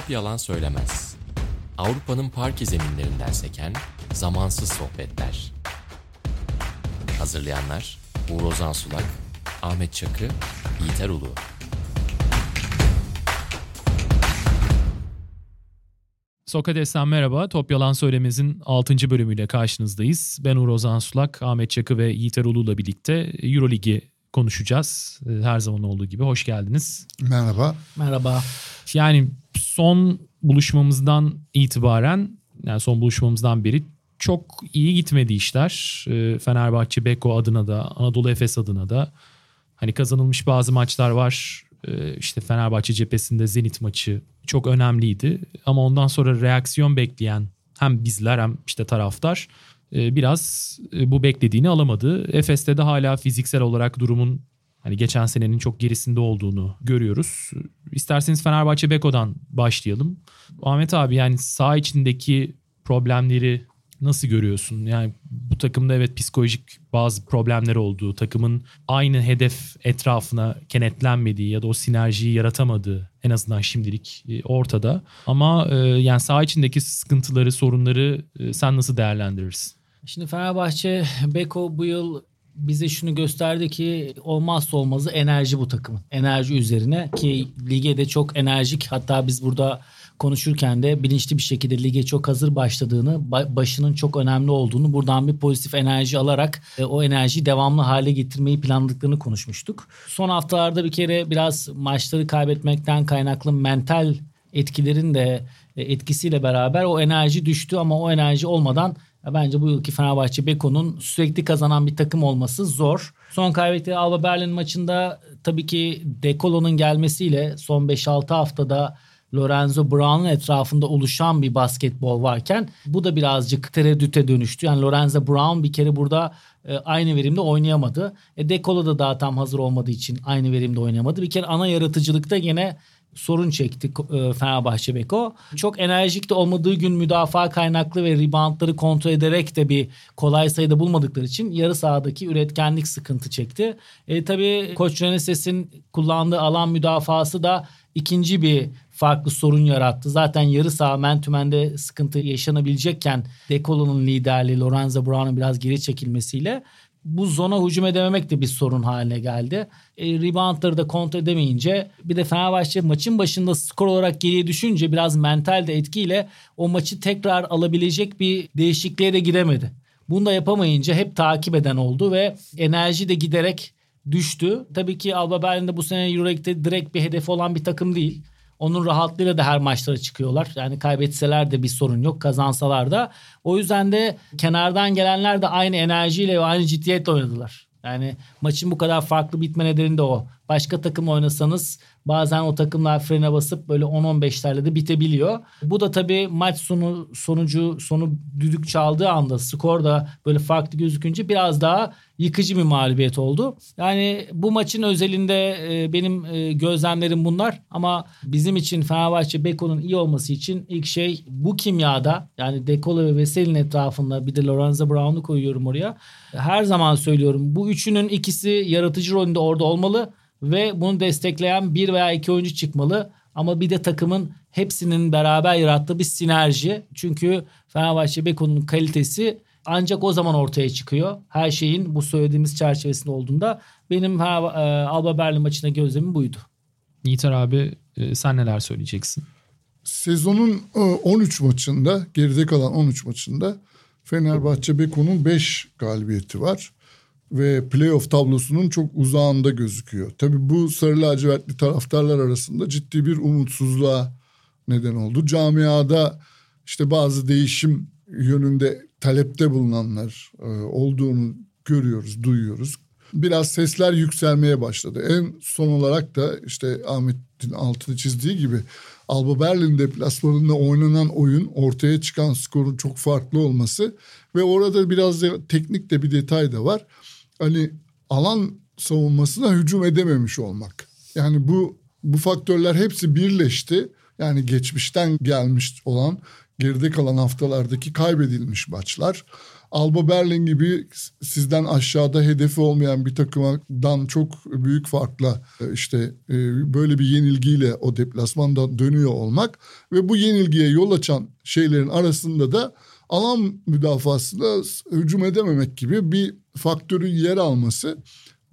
Top yalan söylemez. Avrupa'nın parke zeminlerinden seken zamansız sohbetler. Hazırlayanlar Uğur Ozan Sulak, Ahmet Çakı, Yiğiter Ulu. Sokrates'ten merhaba. Top Yalan Söylemez'in 6. bölümüyle karşınızdayız. Ben Uğur Ozan Sulak, Ahmet Çakı ve Yiğiter Ulu'la birlikte Euroligi konuşacağız. Ee, her zaman olduğu gibi hoş geldiniz. Merhaba. Merhaba. Yani son buluşmamızdan itibaren, yani son buluşmamızdan beri çok iyi gitmedi işler. Ee, Fenerbahçe Beko adına da, Anadolu Efes adına da. Hani kazanılmış bazı maçlar var. Ee, işte Fenerbahçe cephesinde Zenit maçı çok önemliydi. Ama ondan sonra reaksiyon bekleyen hem bizler hem işte taraftar biraz e, bu beklediğini alamadı. Efes'te de hala fiziksel olarak durumun hani geçen senenin çok gerisinde olduğunu görüyoruz. İsterseniz Fenerbahçe Beko'dan başlayalım. Ahmet abi yani sağ içindeki problemleri nasıl görüyorsun? Yani bu takımda evet psikolojik bazı problemler olduğu, takımın aynı hedef etrafına kenetlenmediği ya da o sinerjiyi yaratamadığı en azından şimdilik e, ortada. Ama e, yani sağ içindeki sıkıntıları, sorunları sen nasıl değerlendirirsin? Şimdi Fenerbahçe Beko bu yıl bize şunu gösterdi ki olmazsa olmazı enerji bu takımın. Enerji üzerine ki lige de çok enerjik hatta biz burada konuşurken de bilinçli bir şekilde lige çok hazır başladığını, başının çok önemli olduğunu, buradan bir pozitif enerji alarak e, o enerjiyi devamlı hale getirmeyi planladıklarını konuşmuştuk. Son haftalarda bir kere biraz maçları kaybetmekten kaynaklı mental etkilerin de e, etkisiyle beraber o enerji düştü ama o enerji olmadan bence bu yılki Fenerbahçe Beko'nun sürekli kazanan bir takım olması zor. Son kaybettiği Alba Berlin maçında tabii ki Dekolo'nun gelmesiyle son 5-6 haftada Lorenzo Brown'un etrafında oluşan bir basketbol varken bu da birazcık tereddüte dönüştü. Yani Lorenzo Brown bir kere burada e, aynı verimde oynayamadı. E, Dekolo da daha tam hazır olmadığı için aynı verimde oynayamadı. Bir kere ana yaratıcılıkta yine sorun çekti e, Fenerbahçe Beko. Çok enerjik de olmadığı gün müdafaa kaynaklı ve reboundları kontrol ederek de bir kolay sayıda bulmadıkları için yarı sahadaki üretkenlik sıkıntı çekti. E, tabii Koç Reneses'in kullandığı alan müdafası da ikinci bir farklı sorun yarattı. Zaten yarı saha mentümende sıkıntı yaşanabilecekken Dekolo'nun liderliği Lorenzo Brown'un biraz geri çekilmesiyle bu zona hücum edememek de bir sorun haline geldi. E, reboundları da kontrol edemeyince bir de Fenerbahçe maçın başında skor olarak geriye düşünce biraz mental de etkiyle o maçı tekrar alabilecek bir değişikliğe de gidemedi. Bunu da yapamayınca hep takip eden oldu ve enerji de giderek düştü. Tabii ki Alba Berlin'de bu sene Euroleague'de direkt bir hedefi olan bir takım değil. Onun rahatlığıyla da her maçlara çıkıyorlar. Yani kaybetseler de bir sorun yok, kazansalar da. O yüzden de kenardan gelenler de aynı enerjiyle ve aynı ciddiyetle oynadılar. Yani maçın bu kadar farklı bitme nedeni de o. Başka takım oynasanız bazen o takımlar frene basıp böyle 10-15'lerle de bitebiliyor. Bu da tabii maç sonu sonucu sonu düdük çaldığı anda skor da böyle farklı gözükünce biraz daha yıkıcı bir mağlubiyet oldu. Yani bu maçın özelinde e, benim e, gözlemlerim bunlar ama bizim için Fenerbahçe Beko'nun iyi olması için ilk şey bu kimyada yani Dekolo ve Vesel'in etrafında bir de Lorenzo Brown'u koyuyorum oraya. Her zaman söylüyorum bu üçünün ikisi yaratıcı rolünde orada olmalı ve bunu destekleyen bir veya iki oyuncu çıkmalı. Ama bir de takımın hepsinin beraber yarattığı bir sinerji. Çünkü Fenerbahçe Beko'nun kalitesi ancak o zaman ortaya çıkıyor. Her şeyin bu söylediğimiz çerçevesinde olduğunda benim e, Alba Berlin maçına gözlemim buydu. Yiğiter abi e, sen neler söyleyeceksin? Sezonun 13 e, maçında geride kalan 13 maçında Fenerbahçe Beko'nun 5 galibiyeti var ve playoff tablosunun çok uzağında gözüküyor. Tabii bu sarı lacivertli taraftarlar arasında ciddi bir umutsuzluğa neden oldu. Camiada işte bazı değişim yönünde talepte bulunanlar e, olduğunu görüyoruz, duyuyoruz. Biraz sesler yükselmeye başladı. En son olarak da işte Ahmet'in altını çizdiği gibi Alba Berlin deplasmanında oynanan oyun ortaya çıkan skorun çok farklı olması ve orada biraz da teknik de bir detay da var hani alan savunmasına hücum edememiş olmak. Yani bu bu faktörler hepsi birleşti. Yani geçmişten gelmiş olan geride kalan haftalardaki kaybedilmiş maçlar. Alba Berlin gibi sizden aşağıda hedefi olmayan bir takımdan çok büyük farkla e, işte e, böyle bir yenilgiyle o deplasmanda dönüyor olmak ve bu yenilgiye yol açan şeylerin arasında da alan müdafasında hücum edememek gibi bir faktörün yer alması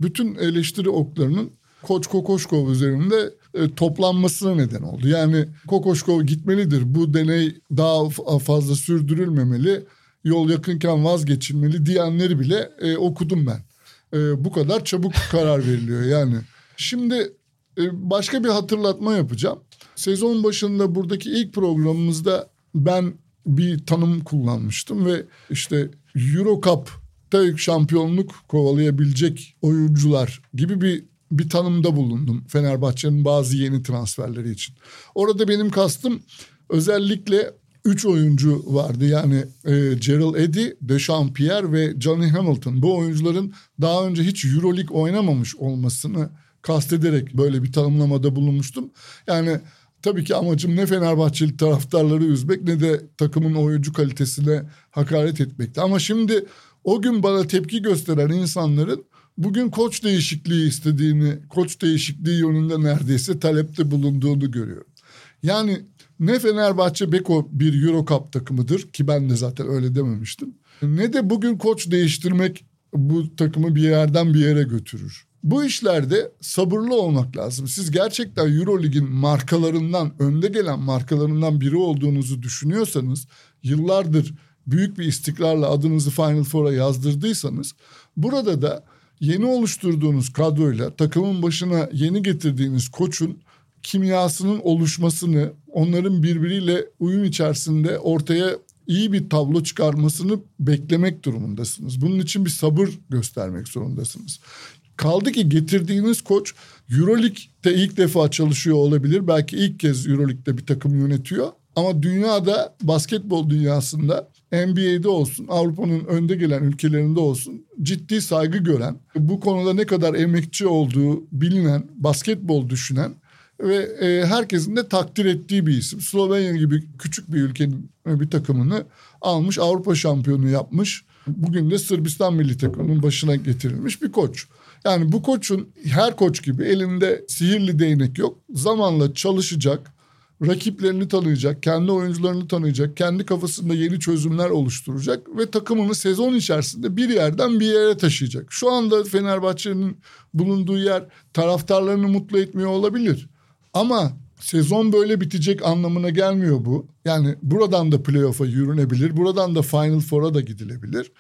bütün eleştiri oklarının Koç Kokoşkov üzerinde e, toplanmasına neden oldu. Yani Kokoşkov gitmelidir. Bu deney daha fazla sürdürülmemeli. Yol yakınken vazgeçilmeli diyenleri bile e, okudum ben. E, bu kadar çabuk karar veriliyor yani. Şimdi e, başka bir hatırlatma yapacağım. Sezon başında buradaki ilk programımızda ben bir tanım kullanmıştım ve işte Euro Cup'ta şampiyonluk kovalayabilecek oyuncular gibi bir bir tanımda bulundum Fenerbahçe'nin bazı yeni transferleri için. Orada benim kastım özellikle üç oyuncu vardı. Yani e, Gerald Eddy, Deschamps Pierre ve Johnny Hamilton. Bu oyuncuların daha önce hiç Euroleague oynamamış olmasını kastederek böyle bir tanımlamada bulunmuştum. Yani tabii ki amacım ne Fenerbahçeli taraftarları üzmek ne de takımın oyuncu kalitesine hakaret etmekti. Ama şimdi o gün bana tepki gösteren insanların bugün koç değişikliği istediğini, koç değişikliği yönünde neredeyse talepte bulunduğunu görüyorum. Yani ne Fenerbahçe Beko bir Euro Cup takımıdır ki ben de zaten öyle dememiştim. Ne de bugün koç değiştirmek bu takımı bir yerden bir yere götürür. Bu işlerde sabırlı olmak lazım. Siz gerçekten Eurolig'in markalarından, önde gelen markalarından biri olduğunuzu düşünüyorsanız, yıllardır büyük bir istikrarla adınızı Final Four'a yazdırdıysanız, burada da yeni oluşturduğunuz kadroyla takımın başına yeni getirdiğiniz koçun kimyasının oluşmasını, onların birbiriyle uyum içerisinde ortaya iyi bir tablo çıkarmasını beklemek durumundasınız. Bunun için bir sabır göstermek zorundasınız. Kaldı ki getirdiğiniz koç Euroleague'de ilk defa çalışıyor olabilir. Belki ilk kez Euroleague'de bir takım yönetiyor. Ama dünyada basketbol dünyasında NBA'de olsun, Avrupa'nın önde gelen ülkelerinde olsun ciddi saygı gören, bu konuda ne kadar emekçi olduğu bilinen, basketbol düşünen ve e, herkesin de takdir ettiği bir isim. Slovenya gibi küçük bir ülkenin bir takımını almış, Avrupa şampiyonu yapmış. Bugün de Sırbistan milli takımının başına getirilmiş bir koç. Yani bu koçun her koç gibi elinde sihirli değnek yok. Zamanla çalışacak, rakiplerini tanıyacak, kendi oyuncularını tanıyacak, kendi kafasında yeni çözümler oluşturacak ve takımını sezon içerisinde bir yerden bir yere taşıyacak. Şu anda Fenerbahçe'nin bulunduğu yer taraftarlarını mutlu etmiyor olabilir. Ama sezon böyle bitecek anlamına gelmiyor bu. Yani buradan da playoff'a yürünebilir, buradan da Final Four'a da gidilebilir.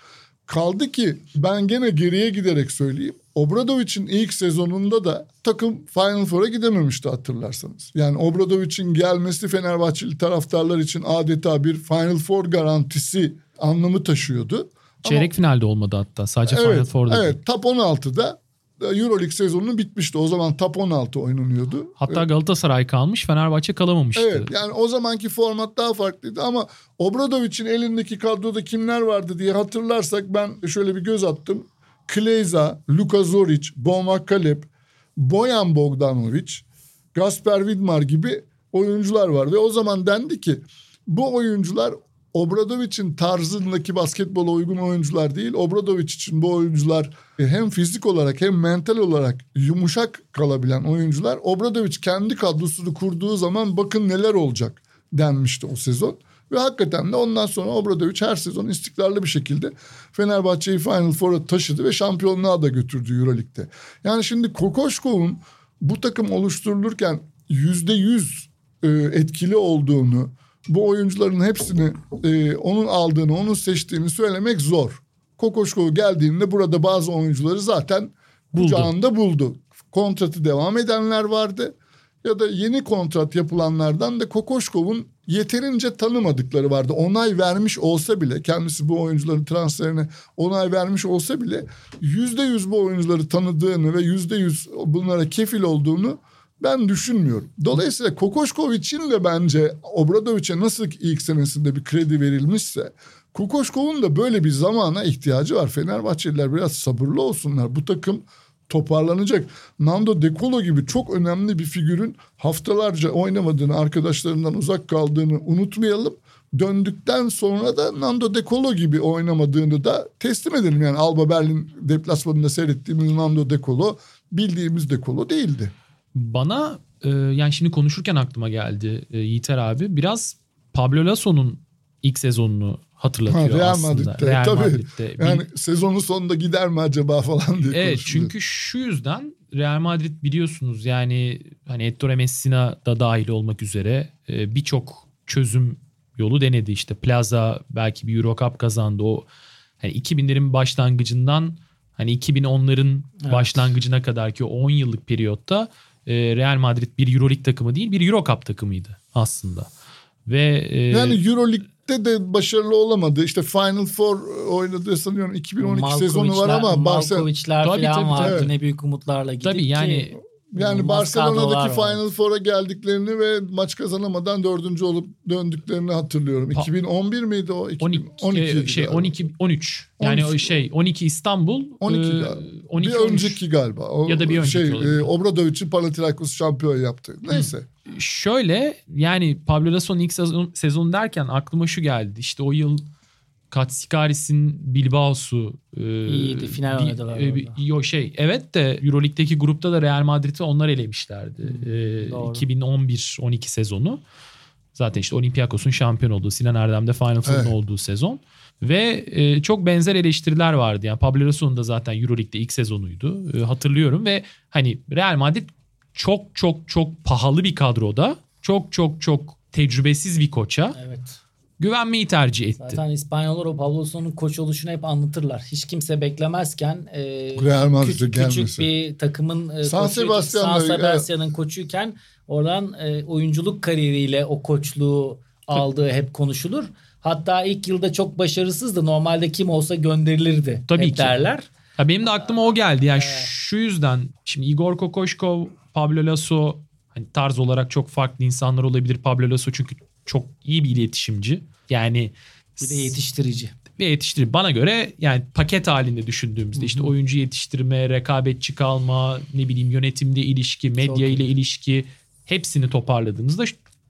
Kaldı ki ben gene geriye giderek söyleyeyim. Obradovic'in ilk sezonunda da takım Final Four'a gidememişti hatırlarsanız. Yani Obradovic'in gelmesi Fenerbahçeli taraftarlar için adeta bir Final Four garantisi anlamı taşıyordu. Çeyrek Ama, finalde olmadı hatta sadece evet, Final Four'da. Evet top 16'da Euroleague sezonu bitmişti. O zaman top 16 oynanıyordu. Hatta Galatasaray kalmış Fenerbahçe kalamamıştı. Evet yani o zamanki format daha farklıydı ama Obradovic'in elindeki kadroda kimler vardı diye hatırlarsak ben şöyle bir göz attım. Kleza, Luka Zoric, Boma Kalep, Boyan Bogdanovic, Gasper Vidmar gibi oyuncular var. Ve o zaman dendi ki bu oyuncular Obradovic'in tarzındaki basketbola uygun oyuncular değil. Obradovic için bu oyuncular hem fizik olarak hem mental olarak yumuşak kalabilen oyuncular. Obradovic kendi kadrosunu kurduğu zaman bakın neler olacak denmişti o sezon. Ve hakikaten de ondan sonra Obradovic her sezon istikrarlı bir şekilde Fenerbahçe'yi Final Four'a taşıdı ve şampiyonluğa da götürdü Euroleague'de. Yani şimdi Kokoşkov'un bu takım oluşturulurken yüzde yüz e, etkili olduğunu, bu oyuncuların hepsini e, onun aldığını, onun seçtiğini söylemek zor. Kokoşkov geldiğinde burada bazı oyuncuları zaten buldu. kucağında buldu. Kontratı devam edenler vardı ya da yeni kontrat yapılanlardan da Kokoşkov'un yeterince tanımadıkları vardı. Onay vermiş olsa bile kendisi bu oyuncuların transferine onay vermiş olsa bile yüzde yüz bu oyuncuları tanıdığını ve yüzde yüz bunlara kefil olduğunu ben düşünmüyorum. Dolayısıyla Kokoşkovic'in de bence Obradovic'e nasıl ilk senesinde bir kredi verilmişse Kokoşkov'un da böyle bir zamana ihtiyacı var. Fenerbahçeliler biraz sabırlı olsunlar. Bu takım toparlanacak. Nando De Colo gibi çok önemli bir figürün haftalarca oynamadığını, arkadaşlarından uzak kaldığını unutmayalım. döndükten sonra da Nando De Colo gibi oynamadığını da teslim edelim. Yani Alba Berlin deplasmanında seyrettiğimiz Nando De Colo bildiğimiz De Colo değildi. Bana e, yani şimdi konuşurken aklıma geldi e, Yiğiter abi. Biraz Pablo Lasso'nun ilk sezonunu hatırlatıyor Ha, Real aslında. Madrid'de, Real tabii. Madrid'de. Yani Bir- sezonun sonunda gider mi acaba falan diye Evet çünkü şu yüzden Real Madrid biliyorsunuz yani hani Ettore Messina da dahil olmak üzere e, birçok çözüm yolu denedi. İşte Plaza belki bir Euro Cup kazandı. O hani 2000'lerin başlangıcından hani 2010'ların Evet. başlangıcına kadar ki o 10 yıllık periyotta e, Real Madrid bir Euroleague takımı değil bir Euro Cup takımıydı aslında. Ve e, Yani Euroleague'de de başarılı olamadı. İşte Final Four oynadığı sanıyorum 2012 sezonu var ama Barcelona Malkovic'ler falan tabii, var. tabii. Yine büyük umutlarla gidip tabii yani ki yani Barcelona'daki. Final Four'a geldiklerini ve maç kazanamadan dördüncü olup döndüklerini hatırlıyorum. Pa- 2011 miydi o? 12, 12 e, şey 12 13 yani 13. o şey 12 İstanbul 12 e, galiba. 12 bir 13. önceki galiba. O, Ya da bir önceki şey, olabilir. e, Obradovic'in Panathinaikos şampiyon yaptı. Neyse. Şöyle yani Pablo Lasso'nun ilk sezon, sezonu derken aklıma şu geldi. İşte o yıl Katsikaris'in Bilbao'su e, İyiydi, final oynadılar e, yo şey evet de Euroleague'deki grupta da Real Madrid'i onlar elemişlerdi. Hmm, E, doğru. 2011-12 sezonu. Zaten işte Olympiakos'un şampiyon olduğu, Sinan Erdem'de Final Four'un Evet. olduğu sezon. Ve e, çok benzer eleştiriler vardı. Yani Pablo Lasso'nun da zaten Euroleague'de ilk sezonuydu. E, hatırlıyorum ve hani Real Madrid çok çok çok pahalı bir kadroda, çok çok çok tecrübesiz bir koça Evet. Güvenmeyi tercih etti. Zaten İspanyollar o Pablo Lasso'nun koç oluşunu hep anlatırlar. Hiç kimse beklemezken e, Real Madrid'e küçük, gelmesi. küçük bir takımın e, San Sebastian'ın koçuyken oradan e, oyunculuk kariyeriyle o koçluğu aldığı hep konuşulur. Hatta ilk yılda çok başarısızdı. Normalde kim olsa gönderilirdi. Tabii hep ki. derler. Ya benim de aklıma o geldi. Yani şu yüzden şimdi Igor Kokoşkov, Pablo Lasso hani tarz olarak çok farklı insanlar olabilir. Pablo Lasso çünkü çok iyi bir iletişimci. Yani Bir de yetiştirici. ve yetiştirir. Bana göre yani paket halinde düşündüğümüzde işte oyuncu yetiştirme, rekabetçi kalma, ne bileyim yönetimde ilişki, medya Çok iyi. ile ilişki hepsini toparladığımızda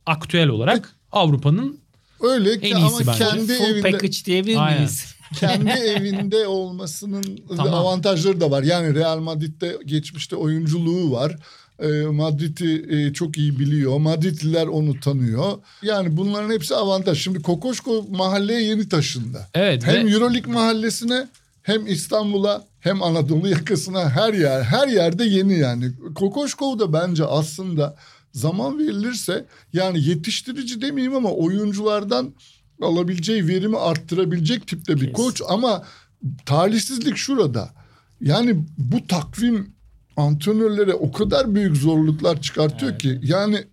aktüel olarak Avrupa'nın Öyle En ki iyisi ama bence. kendi Full evinde package diyebilir miyiz? kendi evinde olmasının Tamam. avantajları da var. Yani Real Madrid'de geçmişte oyunculuğu var. E, Madrid'i e, çok iyi biliyor. Madridliler onu tanıyor. Yani bunların hepsi avantaj. Şimdi Kokoşko mahalleye yeni taşındı. evet Hem ve Euroleague mahallesine hem İstanbul'a hem Anadolu yakasına her yer her yerde yeni yani. Kokoşkov da bence aslında zaman verilirse yani yetiştirici demeyeyim ama oyunculardan alabileceği verimi arttırabilecek tipte bir Kesin. koç ama talihsizlik şurada. Yani bu takvim antrenörlere o kadar büyük zorluklar çıkartıyor ki yani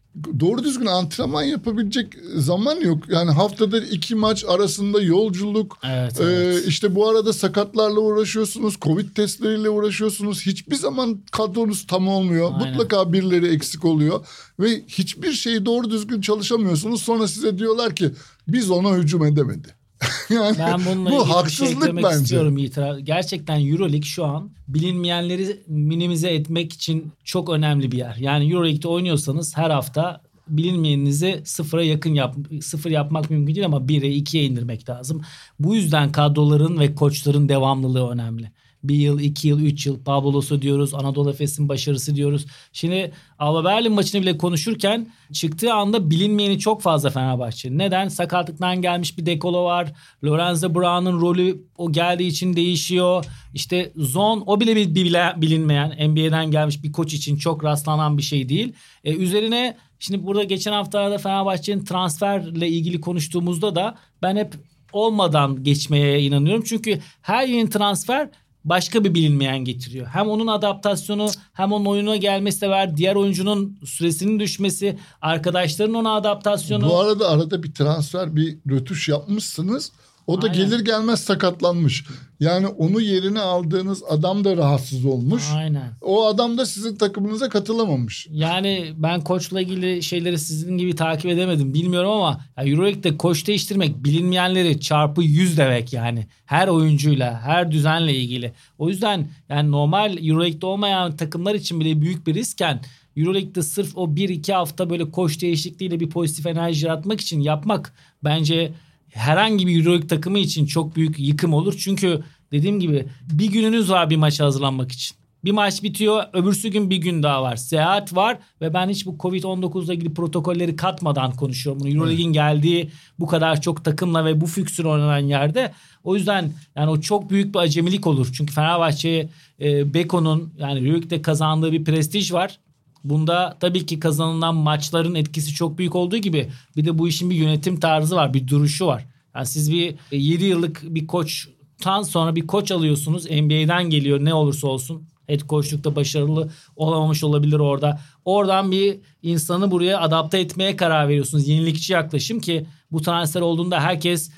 doğru düzgün antrenman yapabilecek zaman yok. Yani haftada iki maç arasında yolculuk, Evet, ee, evet. işte bu arada sakatlarla uğraşıyorsunuz, covid testleriyle uğraşıyorsunuz. Hiçbir zaman kadronuz tam olmuyor. Aynen. Mutlaka birileri eksik oluyor ve hiçbir şeyi doğru düzgün çalışamıyorsunuz. Sonra size diyorlar ki biz ona hücum edemedi. yani Ben bununla bu şey haksızlık eklemek bence. istiyorum İtiraf. Gerçekten Euroleague şu an bilinmeyenleri minimize etmek için çok önemli bir yer. Yani Euroleague'de oynuyorsanız her hafta bilinmeyeninizi sıfıra yakın yap, sıfır yapmak mümkün değil ama 1'e 2'ye indirmek lazım. Bu yüzden kadroların ve koçların devamlılığı önemli. Bir yıl, iki yıl, üç yıl Pablo Lasso diyoruz. Anadolu Efes'in başarısı diyoruz. Şimdi Alba Berlin maçını bile konuşurken çıktığı anda bilinmeyeni çok fazla Fenerbahçe. Neden? Sakatlıktan gelmiş bir dekolo var. Lorenzo Brown'un rolü o geldiği için değişiyor. İşte Zon o bile bir bile- bilinmeyen NBA'den gelmiş bir koç için çok rastlanan bir şey değil. E, üzerine şimdi burada geçen haftalarda Fenerbahçe'nin transferle ilgili konuştuğumuzda da ben hep olmadan geçmeye inanıyorum. Çünkü her yeni transfer başka bir bilinmeyen getiriyor. Hem onun adaptasyonu hem onun oyuna gelmesi de var. Diğer oyuncunun süresinin düşmesi, arkadaşların ona adaptasyonu. Bu arada arada bir transfer, bir rötuş yapmışsınız. O da Aynen. gelir gelmez sakatlanmış. Yani onu yerine aldığınız adam da rahatsız olmuş. Aynen. O adam da sizin takımınıza katılamamış. Yani ben koçla ilgili şeyleri sizin gibi takip edemedim. Bilmiyorum ama Euroleague'de koç değiştirmek bilinmeyenleri çarpı 100 demek yani. Her oyuncuyla, her düzenle ilgili. O yüzden yani normal Euroleague'de olmayan takımlar için bile büyük bir riskken Euroleague'de sırf o 1-2 hafta böyle koç değişikliğiyle bir pozitif enerji yaratmak için yapmak bence herhangi bir Euroleague takımı için çok büyük yıkım olur. Çünkü dediğim gibi bir gününüz var bir maça hazırlanmak için. Bir maç bitiyor öbürsü gün bir gün daha var. Seyahat var ve ben hiç bu Covid-19 ile ilgili protokolleri katmadan konuşuyorum. Bunu Euroleague'in geldiği bu kadar çok takımla ve bu füksür oynanan yerde. O yüzden yani o çok büyük bir acemilik olur. Çünkü Fenerbahçe e, Beko'nun yani Euroleague'de kazandığı bir prestij var. Bunda tabii ki kazanılan maçların etkisi çok büyük olduğu gibi bir de bu işin bir yönetim tarzı var, bir duruşu var. Yani siz bir 7 yıllık bir koçtan sonra bir koç alıyorsunuz. NBA'den geliyor ne olursa olsun. Head coachlukta başarılı olamamış olabilir orada. Oradan bir insanı buraya adapte etmeye karar veriyorsunuz. Yenilikçi yaklaşım ki bu transfer olduğunda herkes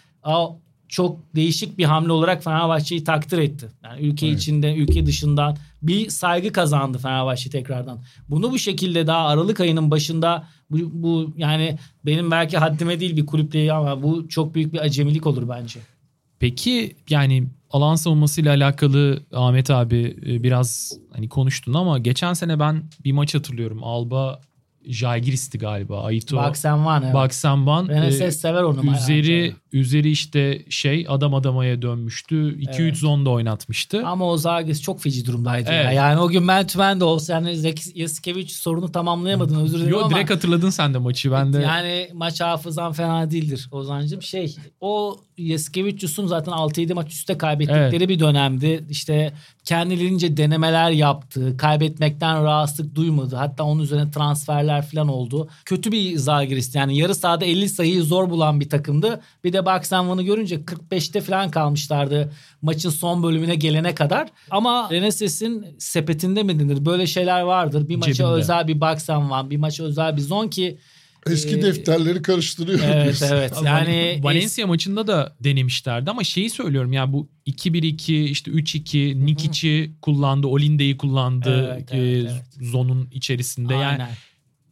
çok değişik bir hamle olarak Fenerbahçe'yi takdir etti. Yani ülke evet. içinde, ülke dışından bir saygı kazandı Fenerbahçe tekrardan. Bunu bu şekilde daha Aralık ayının başında bu, bu yani benim belki haddime değil bir kulüple ama bu çok büyük bir acemilik olur bence. Peki yani alan savunmasıyla alakalı Ahmet abi e, biraz hani konuştun ama geçen sene ben bir maç hatırlıyorum. Alba Jalgiris'ti galiba. Aito. Baksenvan evet. Baksenvan. Reneses e, sever onu. Üzeri, üzeri işte şey adam adamaya dönmüştü. 2-3 evet. zonda oynatmıştı. Ama o Zagis çok feci durumdaydı. Evet. Ya. Yani o gün ben tümen de olsa yani Yasikevich sorunu tamamlayamadın özür dilerim Yo, ama. direkt hatırladın sen de maçı. Ben de... Yani maç hafızan fena değildir Ozancım. Şey o Yasikevicius'un zaten 6-7 maç üstte kaybettikleri evet. bir dönemdi. İşte kendilerince denemeler yaptı. Kaybetmekten rahatsızlık duymadı. Hatta onun üzerine transferler falan oldu. Kötü bir Zagris yani yarı sahada 50 sayıyı zor bulan bir takımdı. Bir de Baksanvan'ı görünce 45'te falan kalmışlardı maçın son bölümüne gelene kadar. Ama Reneses'in sepetinde mi denir? Böyle şeyler vardır. Bir maça Cebinde. özel bir Baksanvan, bir maça özel bir zon ki Eski ee, defterleri karıştırıyor. Evet evet. Yani Valencia es- maçında da denemişlerdi ama şeyi söylüyorum ya bu 2-1-2 işte 3-2 Nikic'i kullandı, Olinde'yi kullandı evet, e, evet, evet. zonun içerisinde. Aynen. Yani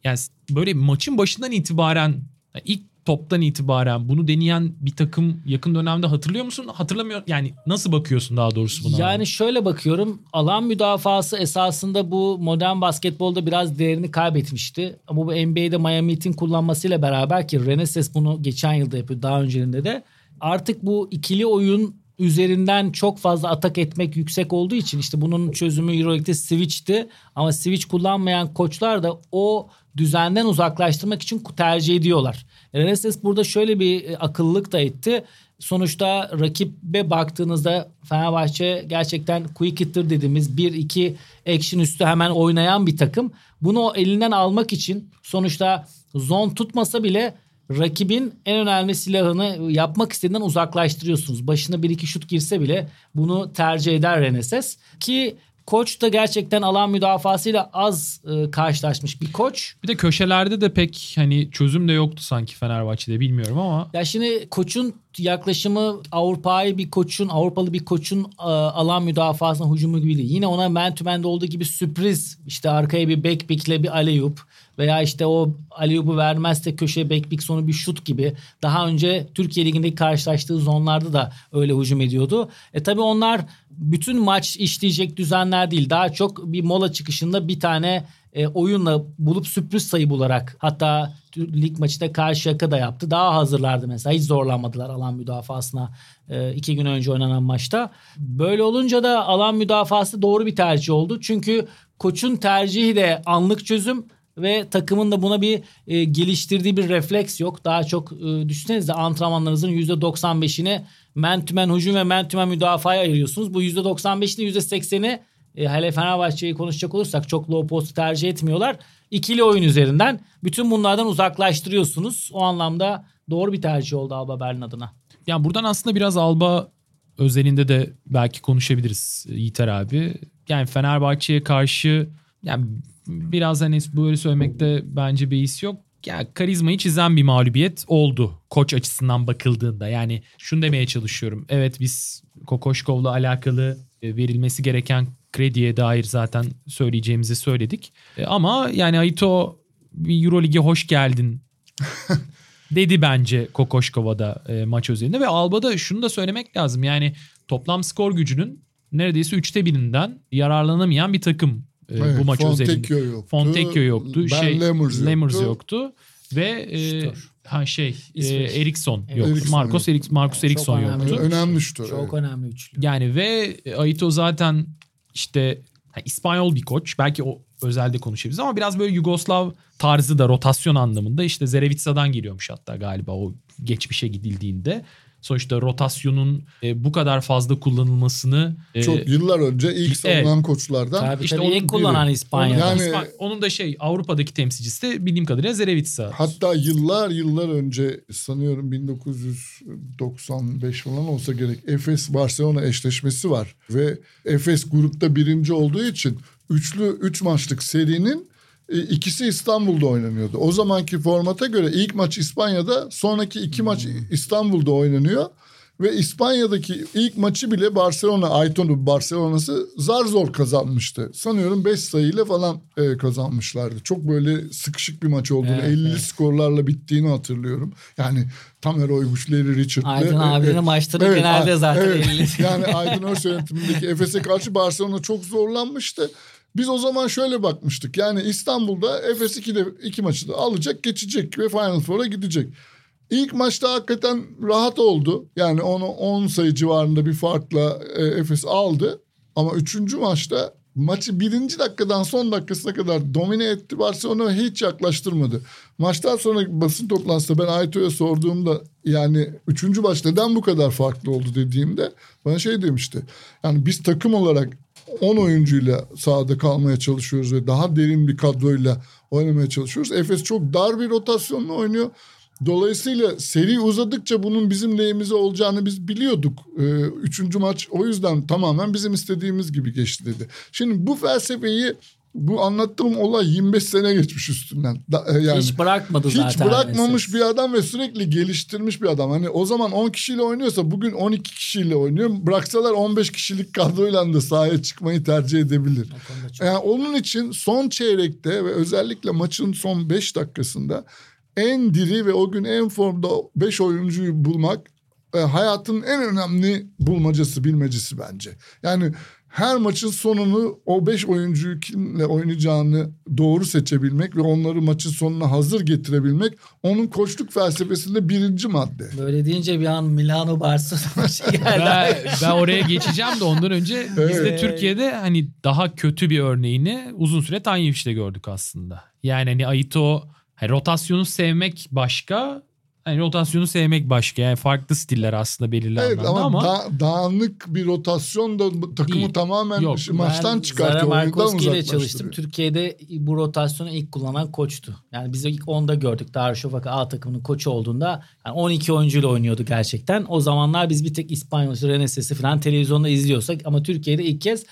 yani böyle maçın başından itibaren ilk toptan itibaren bunu deneyen bir takım yakın dönemde hatırlıyor musun? Hatırlamıyor. Yani nasıl bakıyorsun daha doğrusu buna? Yani şöyle bakıyorum. Alan müdafası esasında bu modern basketbolda biraz değerini kaybetmişti. Ama bu NBA'de Miami Heat'in kullanmasıyla beraber ki Reneses bunu geçen yılda yapıyor daha öncelerinde de. Artık bu ikili oyun üzerinden çok fazla atak etmek yüksek olduğu için işte bunun çözümü Euroleague'de switch'ti. Ama switch kullanmayan koçlar da o düzenden uzaklaştırmak için tercih ediyorlar. Renestes burada şöyle bir e, akıllılık da etti. Sonuçta rakibe baktığınızda Fenerbahçe gerçekten quick hitter dediğimiz 1-2 action üstü hemen oynayan bir takım. Bunu elinden almak için sonuçta zon tutmasa bile rakibin en önemli silahını yapmak istediğinden uzaklaştırıyorsunuz. Başına bir iki şut girse bile bunu tercih eder Reneses. Ki Koç da gerçekten alan müdafasıyla az e, karşılaşmış bir koç. Bir de köşelerde de pek hani çözüm de yoktu sanki Fenerbahçe'de bilmiyorum ama. Ya şimdi koçun yaklaşımı Avrupa'yı bir koçun, Avrupalı bir koçun e, alan müdafasına hücumu gibi değil. Yine ona man'de olduğu gibi sürpriz işte arkaya bir backpick'le bir aleyup veya işte o aleyupu vermezse köşeye backpick sonu bir şut gibi daha önce Türkiye Ligi'ndeki karşılaştığı zonlarda da öyle hücum ediyordu. E tabi onlar bütün maç işleyecek düzenler değil. Daha çok bir mola çıkışında bir tane e, oyunla bulup sürpriz sayı bularak hatta lig maçında Karşıyaka da yaptı. Daha hazırlardı mesela. Hiç zorlanmadılar alan müdafasına e, iki gün önce oynanan maçta. Böyle olunca da alan müdafası doğru bir tercih oldu. Çünkü koçun tercihi de anlık çözüm ve takımın da buna bir e, geliştirdiği bir refleks yok. Daha çok e, düşünsenize antrenmanlarınızın %95'ini men to men hücum ve men to men müdafaya ayırıyorsunuz. Bu %95'ini %80'i e, hele Fenerbahçe'yi konuşacak olursak çok low post tercih etmiyorlar. İkili oyun üzerinden bütün bunlardan uzaklaştırıyorsunuz. O anlamda doğru bir tercih oldu Alba Berlin adına. Yani buradan aslında biraz Alba özelinde de belki konuşabiliriz Yiğiter abi. Yani Fenerbahçe'ye karşı yani biraz hani böyle söylemekte bence bir his yok. Ya karizmayı çizen bir mağlubiyet oldu koç açısından bakıldığında. Yani şunu demeye çalışıyorum. Evet biz Kokoşkov'la alakalı e, verilmesi gereken krediye dair zaten söyleyeceğimizi söyledik. E, ama yani Aito bir Eurolig'e hoş geldin dedi bence Kokoşkova'da e, maç özelinde ve Alba'da şunu da söylemek lazım. Yani toplam skor gücünün neredeyse üçte birinden yararlanamayan bir takım e, Evet, bu maç Fontecchio özelinde. yoktu. Fontecchio yoktu. Ben şey, Lammers Lammers yoktu. yoktu. Ve e, ha şey e, Evet. yoktu. Eriksson Marcos yok. Eriks Marcus Eriksson önemli. yoktu. Önemli şutör. Çok evet. önemli üçlü. Yani ve Aito zaten işte ha, İspanyol bir koç. Belki o özelde konuşabiliriz ama biraz böyle Yugoslav tarzı da rotasyon anlamında işte Zerevitsa'dan geliyormuş hatta galiba o geçmişe gidildiğinde. Sonuçta rotasyonun e, bu kadar fazla kullanılmasını e, Çok yıllar önce ilk Evet. savunan koçlardan. Tabii İşte tabii onun ilk kullanan. İspanya. Yani- İspa- onun da şey Avrupa'daki temsilcisi de bildiğim kadarıyla Zerevitsa. Hatta yıllar yıllar önce sanıyorum 1995 falan olsa gerek Efes Barcelona eşleşmesi var ve Efes grupta birinci olduğu için üçlü üç maçlık serinin ikisi İstanbul'da oynanıyordu. O zamanki formata göre ilk maç İspanya'da, sonraki iki maç İstanbul'da oynanıyor. Ve İspanya'daki ilk maçı bile Barcelona, Ayton'un Barcelona'sı zar zor kazanmıştı. Sanıyorum 5 sayıyla falan e, kazanmışlardı. Çok böyle sıkışık bir maç olduğunu, Evet, 50 evet. skorlarla bittiğini hatırlıyorum. Yani Tamer Oymuş, Larry Richard'lı. Aydın e, abinin e, maçları genelde a- zaten evet. 50. Yani Aydın Öz yönetimindeki Efes'e karşı Barcelona çok zorlanmıştı. Biz o zaman şöyle bakmıştık. Yani İstanbul'da Efes iki, de, iki maçı da alacak, geçecek ve Final Four'a gidecek. İlk maçta hakikaten rahat oldu. Yani onu 10 sayı civarında bir farkla e, Efes aldı. Ama üçüncü maçta maçı birinci dakikadan son dakikasına kadar domine etti. Barcelona hiç yaklaştırmadı. Maçtan sonra basın toplantısında ben Ayto'ya sorduğumda yani üçüncü maç neden bu kadar farklı oldu dediğimde bana şey demişti. Yani biz takım olarak 10 oyuncuyla sahada kalmaya çalışıyoruz ve daha derin bir kadroyla oynamaya çalışıyoruz. Efes çok dar bir rotasyonla oynuyor. Dolayısıyla seri uzadıkça bunun bizim lehimize olacağını biz biliyorduk. Ee, üçüncü maç o yüzden tamamen bizim istediğimiz gibi geçti dedi. Şimdi bu felsefeyi bu anlattığım olay 25 sene geçmiş üstünden. Da- e, yani Hiç bırakmadı hiç zaten. bırakmamış mesela. bir adam ve sürekli geliştirmiş bir adam. Hani o zaman 10 kişiyle oynuyorsa bugün 12 kişiyle oynuyor. Bıraksalar 15 kişilik kadroyla da sahaya çıkmayı tercih edebilir. Yani onun için son çeyrekte ve özellikle maçın son 5 dakikasında en diri ve o gün en formda 5 oyuncuyu bulmak e, hayatın en önemli bulmacası, bilmecesi bence. Yani her maçın sonunu o 5 oyuncuyu kimle oynayacağını doğru seçebilmek ve onları maçın sonuna hazır getirebilmek onun koçluk felsefesinde birinci madde. Böyle deyince bir an Milano Barcelona şey geldi. Ben, ben oraya geçeceğim de ondan önce biz de Evet. Türkiye'de hani daha kötü bir örneğini uzun süre Tanyevic'te gördük aslında. Yani hani Aito hani rotasyonu sevmek başka hani rotasyonu sevmek başka. Yani farklı stiller aslında belirli Evet anlamda ama, ama, da- dağınık bir rotasyon da takımı Değil. tamamen Yok, maçtan Ben çıkartıyor. Zara Markovski ile çalıştım. Türkiye'de bu rotasyonu ilk kullanan koçtu. Yani biz ilk onda gördük. Darüşşafaka A takımının koçu olduğunda yani 12 oyuncuyla oynuyordu gerçekten. O zamanlar biz bir tek İspanyol, Reneses'i falan televizyonda izliyorsak ama Türkiye'de ilk kez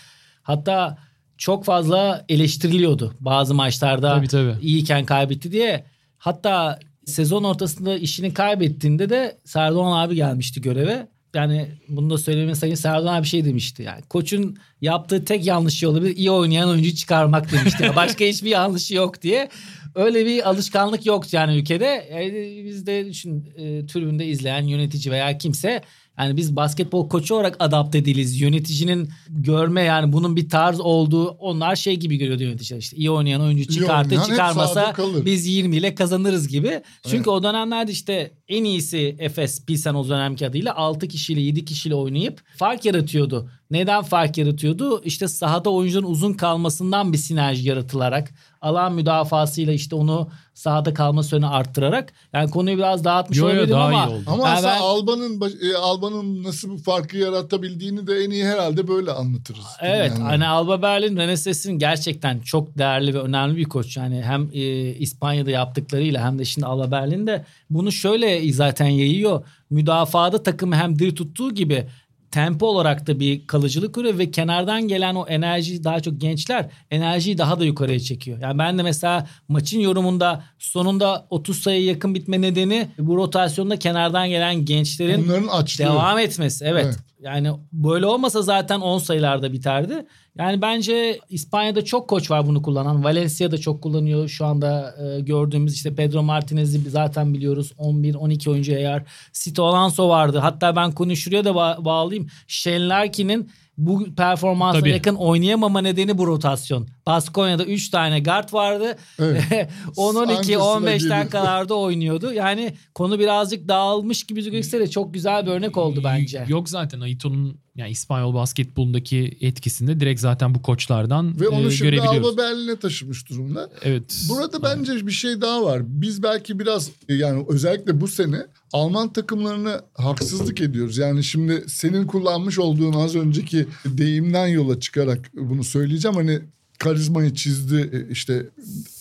hatta çok fazla eleştiriliyordu. Bazı maçlarda Tabii, tabii. iyiyken kaybetti diye. Hatta sezon ortasında işini kaybettiğinde de Serdoğan abi gelmişti göreve. Yani bunu da söylemeyi sayın Serdoğan abi şey demişti. Yani koçun yaptığı tek yanlış şey olabilir. iyi oynayan oyuncuyu çıkarmak demişti. Yani Başka hiçbir yanlışı yok diye. Öyle bir alışkanlık yoktu yani ülkede. Yani biz de düşün e, tribünde izleyen yönetici veya kimse yani biz basketbol koçu olarak adapte değiliz. Yöneticinin görme yani bunun bir tarz olduğu onlar şey gibi görüyordu yöneticiler işte iyi oynayan oyuncu çıkartı oynayan hep çıkarmasa biz 20 ile kazanırız gibi. Çünkü o dönemlerde işte en iyisi Efes Pilsen o dönemki adıyla 6 kişiyle 7 kişiyle oynayıp fark yaratıyordu. Neden fark yaratıyordu? İşte sahada oyuncunun uzun kalmasından bir sinerji yaratılarak alan müdafasıyla işte onu sahada kalma süreni arttırarak yani konuyu biraz dağıtmış Yo, yo, olabilirim daha ama iyi oldu. Ama Yani aslında ben- Alba'nın e, Alba'nın nasıl bu farkı yaratabildiğini de en iyi herhalde böyle anlatırız. Evet Yani. hani Alba Berlin Reneses'in gerçekten çok değerli ve önemli bir koç. Yani hem e, İspanya'da yaptıklarıyla hem de şimdi Alba Berlin'de bunu şöyle zaten yayıyor. Müdafada takımı hem diri tuttuğu gibi tempo olarak da bir kalıcılık kuruyor ve kenardan gelen o enerji daha çok gençler enerjiyi daha da yukarıya çekiyor. Yani ben de mesela maçın yorumunda sonunda 30 sayı yakın bitme nedeni bu rotasyonda kenardan gelen gençlerin açlığı. Devam etmesi evet. Evet. Yani böyle olmasa zaten 10 sayılarda biterdi. Yani bence İspanya'da çok koç var bunu kullanan. Valencia'da çok kullanıyor. Şu anda e, gördüğümüz işte Pedro Martinez'i zaten biliyoruz. 11-12 oyuncu eğer. Sito Alonso vardı. Hatta ben konuyu şuraya da ba- bağlayayım. Shane Larkin'in bu performansına Tabii. yakın oynayamama nedeni bu rotasyon. Baskonya'da 3 tane guard vardı. Evet. 10-12 Hangisine 15'ten geliyor? kadar da oynuyordu. Yani konu birazcık dağılmış gibi gözükse de çok güzel bir örnek oldu bence. Yok zaten Aito'nun yani İspanyol basketbolundaki etkisinde direkt zaten bu koçlardan Ve e, onu şimdi görebiliyoruz. Alba Berlin'e taşımış durumda. Evet. Burada bence bir şey daha var. Biz belki biraz yani özellikle bu sene Alman takımlarına haksızlık ediyoruz. Yani şimdi senin kullanmış olduğun az önceki deyimden yola çıkarak bunu söyleyeceğim. Hani karizmayı çizdi e, işte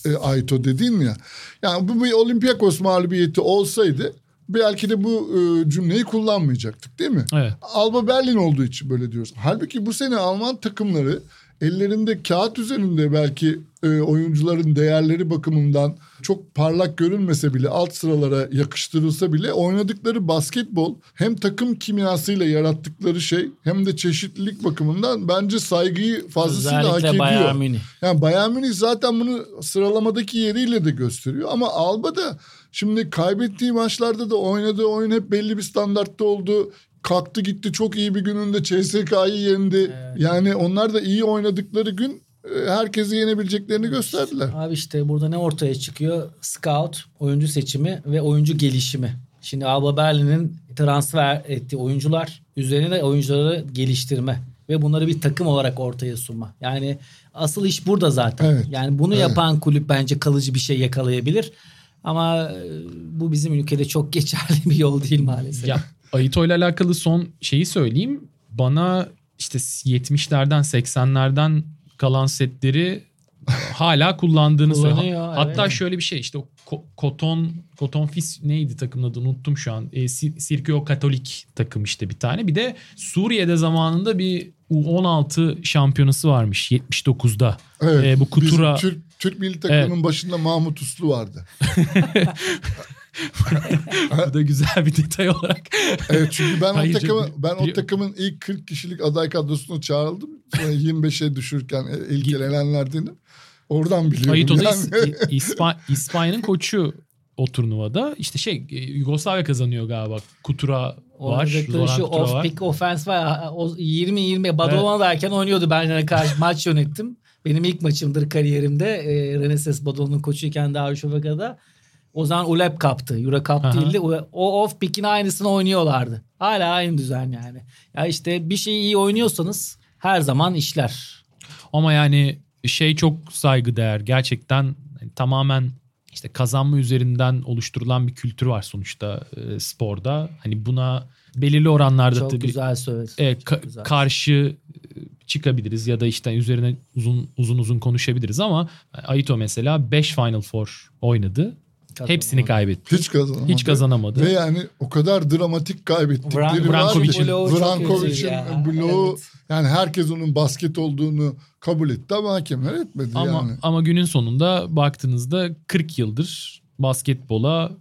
e, Aito dediğin ya. Yani bu bir Olympiakos mağlubiyeti olsaydı belki de bu e, cümleyi kullanmayacaktık değil mi? Evet. Alba Berlin olduğu için böyle diyoruz. Halbuki bu sene Alman takımları ellerinde kağıt üzerinde belki e, oyuncuların değerleri bakımından çok parlak görünmese bile alt sıralara yakıştırılsa bile oynadıkları basketbol hem takım kimyasıyla yarattıkları şey hem de çeşitlilik bakımından bence saygıyı fazlasıyla hak Özellikle ediyor. Bayern Münih. Yani Bayern Münih zaten bunu sıralamadaki yeriyle de gösteriyor. Ama Alba da şimdi kaybettiği maçlarda da oynadığı oyun hep belli bir standartta oldu. Kalktı gitti çok iyi bir gününde CSK'yı yendi. Yani onlar da iyi oynadıkları gün herkesi yenebileceklerini gösterdiler. Abi işte burada ne ortaya çıkıyor? Scout, oyuncu seçimi ve oyuncu gelişimi. Şimdi Alba Berlin'in transfer ettiği oyuncular üzerine de oyuncuları geliştirme ve bunları bir takım olarak ortaya sunma. Yani asıl iş burada zaten. Evet. Yani bunu Evet. yapan kulüp bence kalıcı bir şey yakalayabilir. Ama e, bu bizim ülkede çok geçerli bir yol değil maalesef. Ya Aito ile alakalı son şeyi söyleyeyim. Bana işte 70'lerden 80'lerden kalan setleri hala kullandığını söylüyor. Kullanıyor, Hatta evet. şöyle bir şey işte o Ko- Koton Koton Fis neydi takımın adını unuttum şu an. E, Sir- Sirkeo Katolik takım işte bir tane. Bir de Suriye'de zamanında bir U16 şampiyonası varmış 79'da. Evet. E, bu Kutura Türk, Türk milli takımının başında Mahmut Uslu vardı. bu da güzel bir detay olarak. Evet çünkü ben Hayır o takımı ben o takımın ilk 40 kişilik aday kadrosuna çağrıldım. Sonra 25'e düşürken e, ilk elenenlerdenim. Oradan biliyorum. Da yani. İs- İspa- İspanya'nın koçu o turnuvada. İşte şey e, Yugoslavya kazanıyor galiba. Kutura var. Zoran şu off var. pick offense var. O 20-20 Badalona'dayken oynuyordu benimle karşı maç yönettim. Benim ilk maçımdır kariyerimde. E, Reneses Badalona'nın koçuyken Darüşşafaka'da. O zaman ULEP kaptı. Euro Cup değildi. O off pick'in aynısını oynuyorlardı. Hala aynı düzen yani. Ya işte bir şeyi iyi oynuyorsanız her zaman işler. Ama yani şey çok saygıdeğer. Gerçekten hani tamamen işte kazanma üzerinden oluşturulan bir kültür var sonuçta e, sporda. Hani buna belirli oranlarda Çok tabii güzel söyledin. Çok ka- güzel. karşı e, çıkabiliriz ya da işte üzerine uzun uzun uzun konuşabiliriz ama Aito mesela 5 Final Four oynadı. Kazanamadı. Hepsini kaybetti. Hiç kazanamadı. Hiç kazanamadı. Ve yani o kadar dramatik kaybettikleri Vran-. Brankovic'in Brankovic'in bloğu Evet. yani herkes onun basket olduğunu kabul etti ama hakemler etmedi Ama yani. ama günün sonunda baktığınızda 40 yıldır basketbola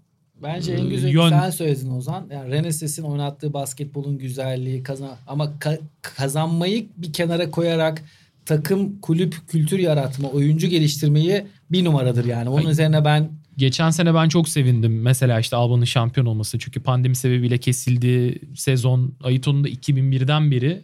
Bence en güzel Yön- sen söyledin Ozan. Yani Reneses'in oynattığı basketbolun güzelliği kazan ama ka- kazanmayı bir kenara koyarak takım, kulüp, kültür yaratma, oyuncu geliştirmeyi bir numaradır yani. Onun Ay- üzerine ben geçen sene ben çok sevindim. Mesela işte Alba'nın şampiyon olması. Çünkü pandemi sebebiyle kesildi sezon. Aito'nun da 2001'den beri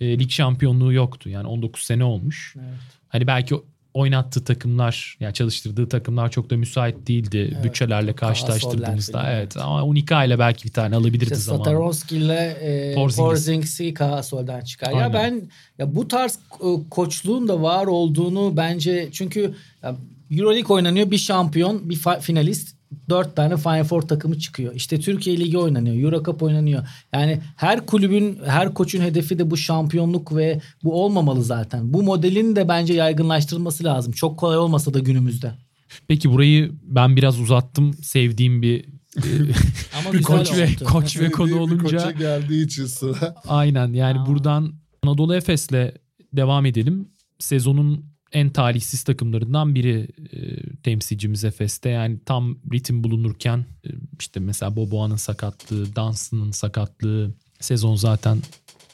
e, lig şampiyonluğu yoktu. Yani 19 sene olmuş. Evet. Hani belki oynattığı takımlar, yani çalıştırdığı takımlar çok da müsait değildi Evet, bütçelerle karşılaştırdığımızda. soller Evet ama Unika ile belki bir tane alabilirdi işte zaman. Sataronski ile e, Porzingis. Porzingis'i Kahasol'dan çıkar. Ya Aynen. ben ya bu tarz e, koçluğun da var olduğunu bence çünkü ya, Euroleague oynanıyor bir şampiyon bir finalist dört tane Final Four takımı çıkıyor. İşte Türkiye Ligi oynanıyor. Euro Cup oynanıyor. Yani her kulübün, her koçun hedefi de bu şampiyonluk ve bu olmamalı zaten. Bu modelin de bence yaygınlaştırılması lazım. Çok kolay olmasa da günümüzde. Peki burayı ben biraz uzattım. Sevdiğim bir Ama Bir koç ve oldu. koç ve konu olunca koça geldiği için sıra. aynen yani Aa. buradan Anadolu Efes'le devam edelim. Sezonun en talihsiz takımlarından biri e, temsilcimiz Efes'te. Yani tam ritim bulunurken e, işte mesela Boboa'nın sakatlığı, Dunstan'ın sakatlığı sezon zaten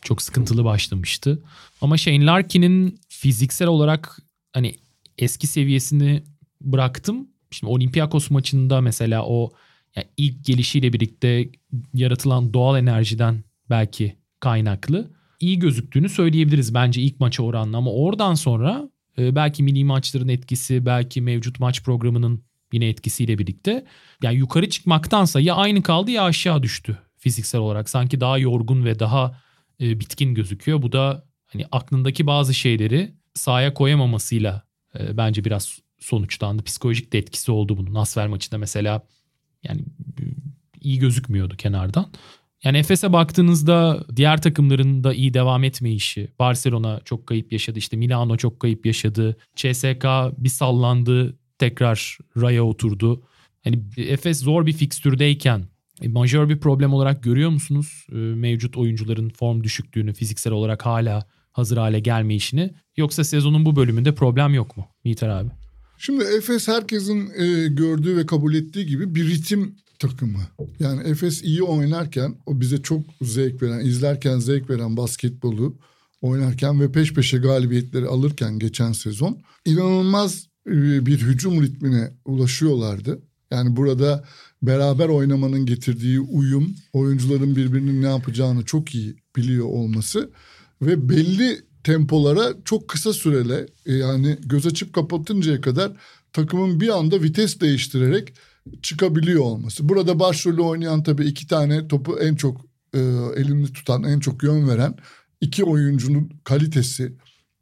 çok sıkıntılı başlamıştı. Ama Shane Larkin'in fiziksel olarak hani eski seviyesini bıraktım. Şimdi Olympiakos maçında mesela o yani ilk gelişiyle birlikte yaratılan doğal enerjiden belki kaynaklı iyi gözüktüğünü söyleyebiliriz bence ilk maça oranla ama oradan sonra Ee, belki mini maçların etkisi, belki mevcut maç programının yine etkisiyle birlikte. Yani yukarı çıkmaktansa ya aynı kaldı ya aşağı düştü fiziksel olarak. Sanki daha yorgun ve daha e, bitkin gözüküyor. Bu da hani aklındaki bazı şeyleri sahaya koyamamasıyla e, bence biraz sonuçlandı. Psikolojik de etkisi oldu bunun. Asfer maçında mesela yani e, iyi gözükmüyordu kenardan. Yani Efes'e baktığınızda diğer takımların da iyi devam etme işi. Barcelona çok kayıp yaşadı. işte Milano çok kayıp yaşadı. CSK bir sallandı. Tekrar raya oturdu. Hani Efes zor bir fikstürdeyken e, majör bir problem olarak görüyor musunuz? E, mevcut oyuncuların form düşüklüğünü, fiziksel olarak hala hazır hale gelmeyişini. Yoksa sezonun bu bölümünde problem yok mu? Yiğiter abi. Şimdi Efes herkesin e, gördüğü ve kabul ettiği gibi bir ritim takımı. Yani Efes iyi oynarken o bize çok zevk veren, izlerken zevk veren basketbolu oynarken ve peş peşe galibiyetleri alırken geçen sezon inanılmaz e, bir hücum ritmine ulaşıyorlardı. Yani burada beraber oynamanın getirdiği uyum, oyuncuların birbirinin ne yapacağını çok iyi biliyor olması ve belli tempolara çok kısa sürele e, yani göz açıp kapatıncaya kadar takımın bir anda vites değiştirerek çıkabiliyor olması. Burada başrolü oynayan tabii iki tane topu en çok e, elini tutan, en çok yön veren iki oyuncunun kalitesi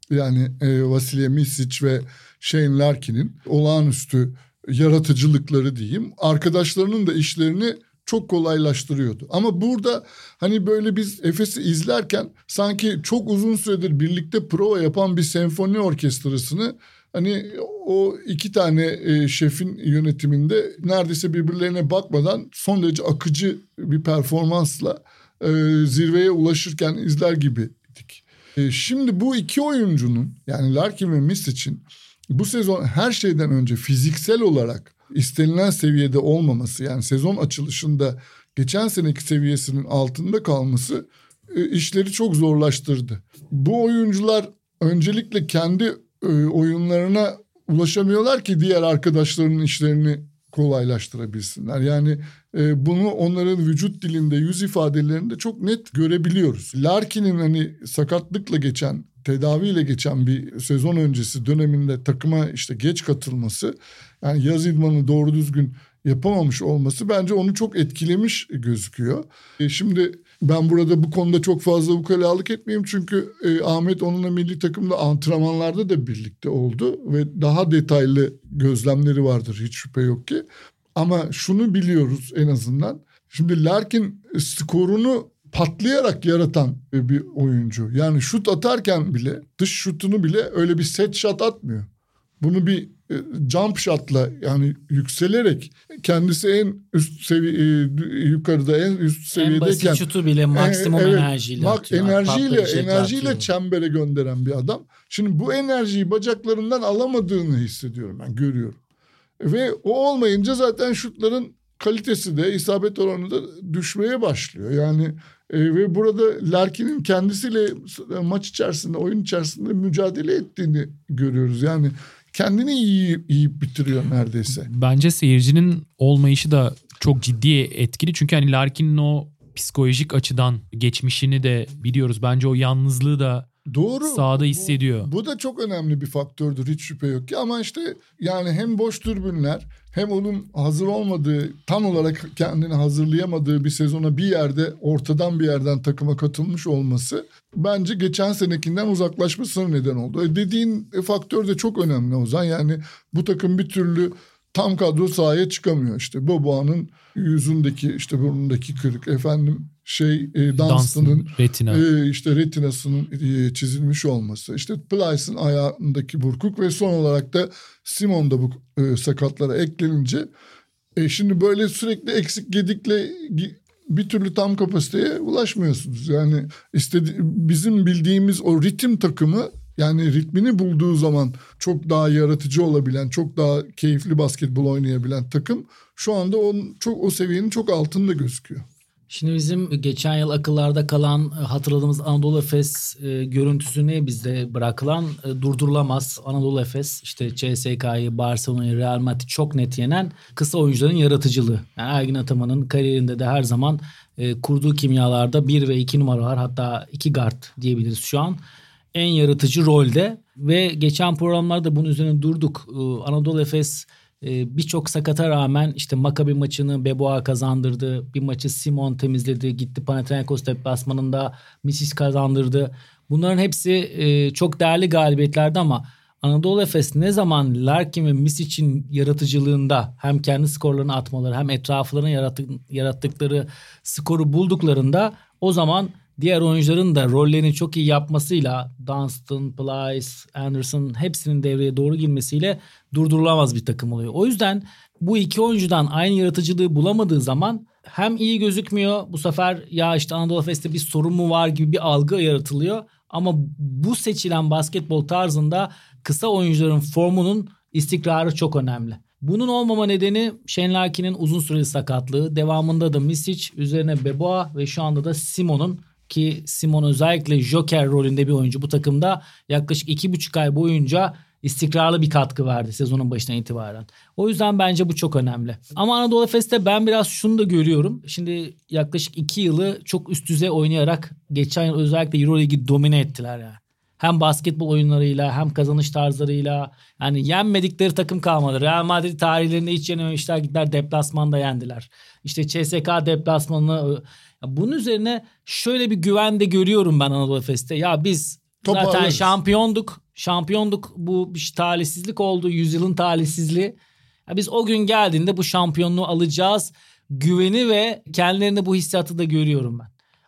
yani e, Vasilya Misic ve Shane Larkin'in olağanüstü yaratıcılıkları diyeyim. Arkadaşlarının da işlerini çok kolaylaştırıyordu. Ama burada hani böyle biz Efes'i izlerken sanki çok uzun süredir birlikte prova yapan bir senfoni orkestrasını hani o iki tane e, şefin yönetiminde neredeyse birbirlerine bakmadan son derece akıcı bir performansla e, zirveye ulaşırken izler gibiydik. E, şimdi bu iki oyuncunun yani Larkin ve Misic'in bu sezon her şeyden önce fiziksel olarak istenilen seviyede olmaması yani sezon açılışında geçen seneki seviyesinin altında kalması işleri çok zorlaştırdı. Bu oyuncular öncelikle kendi e, oyunlarına ulaşamıyorlar ki diğer arkadaşlarının işlerini kolaylaştırabilsinler. Yani e, bunu onların vücut dilinde, yüz ifadelerinde çok net görebiliyoruz. Larkin'in hani sakatlıkla geçen, tedaviyle geçen bir sezon öncesi döneminde takıma işte geç katılması, yani yaz idmanı doğru düzgün yapamamış olması bence onu çok etkilemiş gözüküyor. E, şimdi ben burada bu konuda çok fazla ukalalık etmeyeyim çünkü e, Ahmet onunla milli takımda antrenmanlarda da birlikte oldu ve daha detaylı gözlemleri vardır hiç şüphe yok ki. Ama şunu biliyoruz en azından. Şimdi Larkin skorunu patlayarak yaratan bir oyuncu. Yani şut atarken bile dış şutunu bile öyle bir set shot atmıyor. Bunu bir e, jump shot'la yani yükselerek kendisi en üst seviye yukarıda en üst seviyedeyken en basit şutu bile maksimum e, evet, enerjiyle bak, atıyor. Enerjiyle enerjiyle atıyor. çembere gönderen bir adam. Şimdi bu enerjiyi bacaklarından alamadığını hissediyorum ben görüyorum. Ve o olmayınca zaten şutların kalitesi de isabet oranı da düşmeye başlıyor. Yani e, ve burada Larkin'in kendisiyle maç içerisinde, oyun içerisinde mücadele ettiğini görüyoruz. Yani kendini iyi iyi bitiriyor neredeyse. Bence seyircinin olmayışı da çok ciddi etkili. Çünkü hani Larkin'in o psikolojik açıdan geçmişini de biliyoruz. Bence o yalnızlığı da Doğru. Sahada hissediyor. Bu, bu da çok önemli bir faktördür hiç şüphe yok ki ama işte yani hem boş türbünler hem onun hazır olmadığı tam olarak kendini hazırlayamadığı bir sezona bir yerde ortadan bir yerden takıma katılmış olması bence geçen senekinden uzaklaşmasına neden oldu. E dediğin faktör de çok önemli Ozan yani bu takım bir türlü tam kadro sahaya çıkamıyor işte. Boboğa'nın yüzündeki işte burnundaki kırık efendim şey e, Dunstan'ın retina. E, işte retinasının e, çizilmiş olması. işte Plyce'ın ayağındaki burkuk ve son olarak da Simon da bu e, sakatlara eklenince e, şimdi böyle sürekli eksik gedikle bir türlü tam kapasiteye ulaşmıyorsunuz. Yani istedi bizim bildiğimiz o ritim takımı yani ritmini bulduğu zaman çok daha yaratıcı olabilen, çok daha keyifli basketbol oynayabilen takım şu anda onun çok o seviyenin çok altında gözüküyor. Şimdi bizim geçen yıl akıllarda kalan hatırladığımız Anadolu Efes e, görüntüsünü bizde bırakılan e, durdurulamaz Anadolu Efes işte CSK'yı, Barcelona'yı, Real Madrid çok net yenen kısa oyuncuların yaratıcılığı. Yani Ergin Ataman'ın kariyerinde de her zaman e, kurduğu kimyalarda bir ve iki numaralar hatta iki guard diyebiliriz şu an en yaratıcı rolde ve geçen programlarda bunun üzerine durduk. Ee, Anadolu Efes e, birçok sakata rağmen işte Maccabi maçını Beboa kazandırdı. Bir maçı Simon temizledi. Gitti Panathinaikos deplasmanında Misis kazandırdı. Bunların hepsi e, çok değerli galibiyetlerdi ama Anadolu Efes ne zaman Larkin ve Misic'in yaratıcılığında hem kendi skorlarını atmaları hem etraflarına yarattık, yarattıkları skoru bulduklarında o zaman diğer oyuncuların da rollerini çok iyi yapmasıyla Dunstan, Plyce, Anderson hepsinin devreye doğru girmesiyle durdurulamaz bir takım oluyor. O yüzden bu iki oyuncudan aynı yaratıcılığı bulamadığı zaman hem iyi gözükmüyor bu sefer ya işte Anadolu Efes'te bir sorun mu var gibi bir algı yaratılıyor. Ama bu seçilen basketbol tarzında kısa oyuncuların formunun istikrarı çok önemli. Bunun olmama nedeni Shane Larkin'in uzun süreli sakatlığı. Devamında da Misic, üzerine Beboa ve şu anda da Simon'un ki Simon özellikle Joker rolünde bir oyuncu bu takımda yaklaşık iki buçuk ay boyunca istikrarlı bir katkı verdi sezonun başından itibaren. O yüzden bence bu çok önemli. Ama Anadolu Efes'te ben biraz şunu da görüyorum. Şimdi yaklaşık iki yılı çok üst düzey oynayarak geçen yıl özellikle Euroligi domine ettiler yani. Hem basketbol oyunlarıyla hem kazanış tarzlarıyla yani yenmedikleri takım kalmadı. Real Madrid tarihlerinde hiç yenememişler gittiler deplasmanda yendiler. İşte CSK deplasmanını bunun üzerine şöyle bir güven de görüyorum ben Anadolu Efes'te. Ya biz Toparlarız. zaten şampiyonduk. Şampiyonduk bu bir talihsizlik oldu. Yüzyılın talihsizliği. Ya biz o gün geldiğinde bu şampiyonluğu alacağız. Güveni ve kendilerinde bu hissiyatı da görüyorum ben.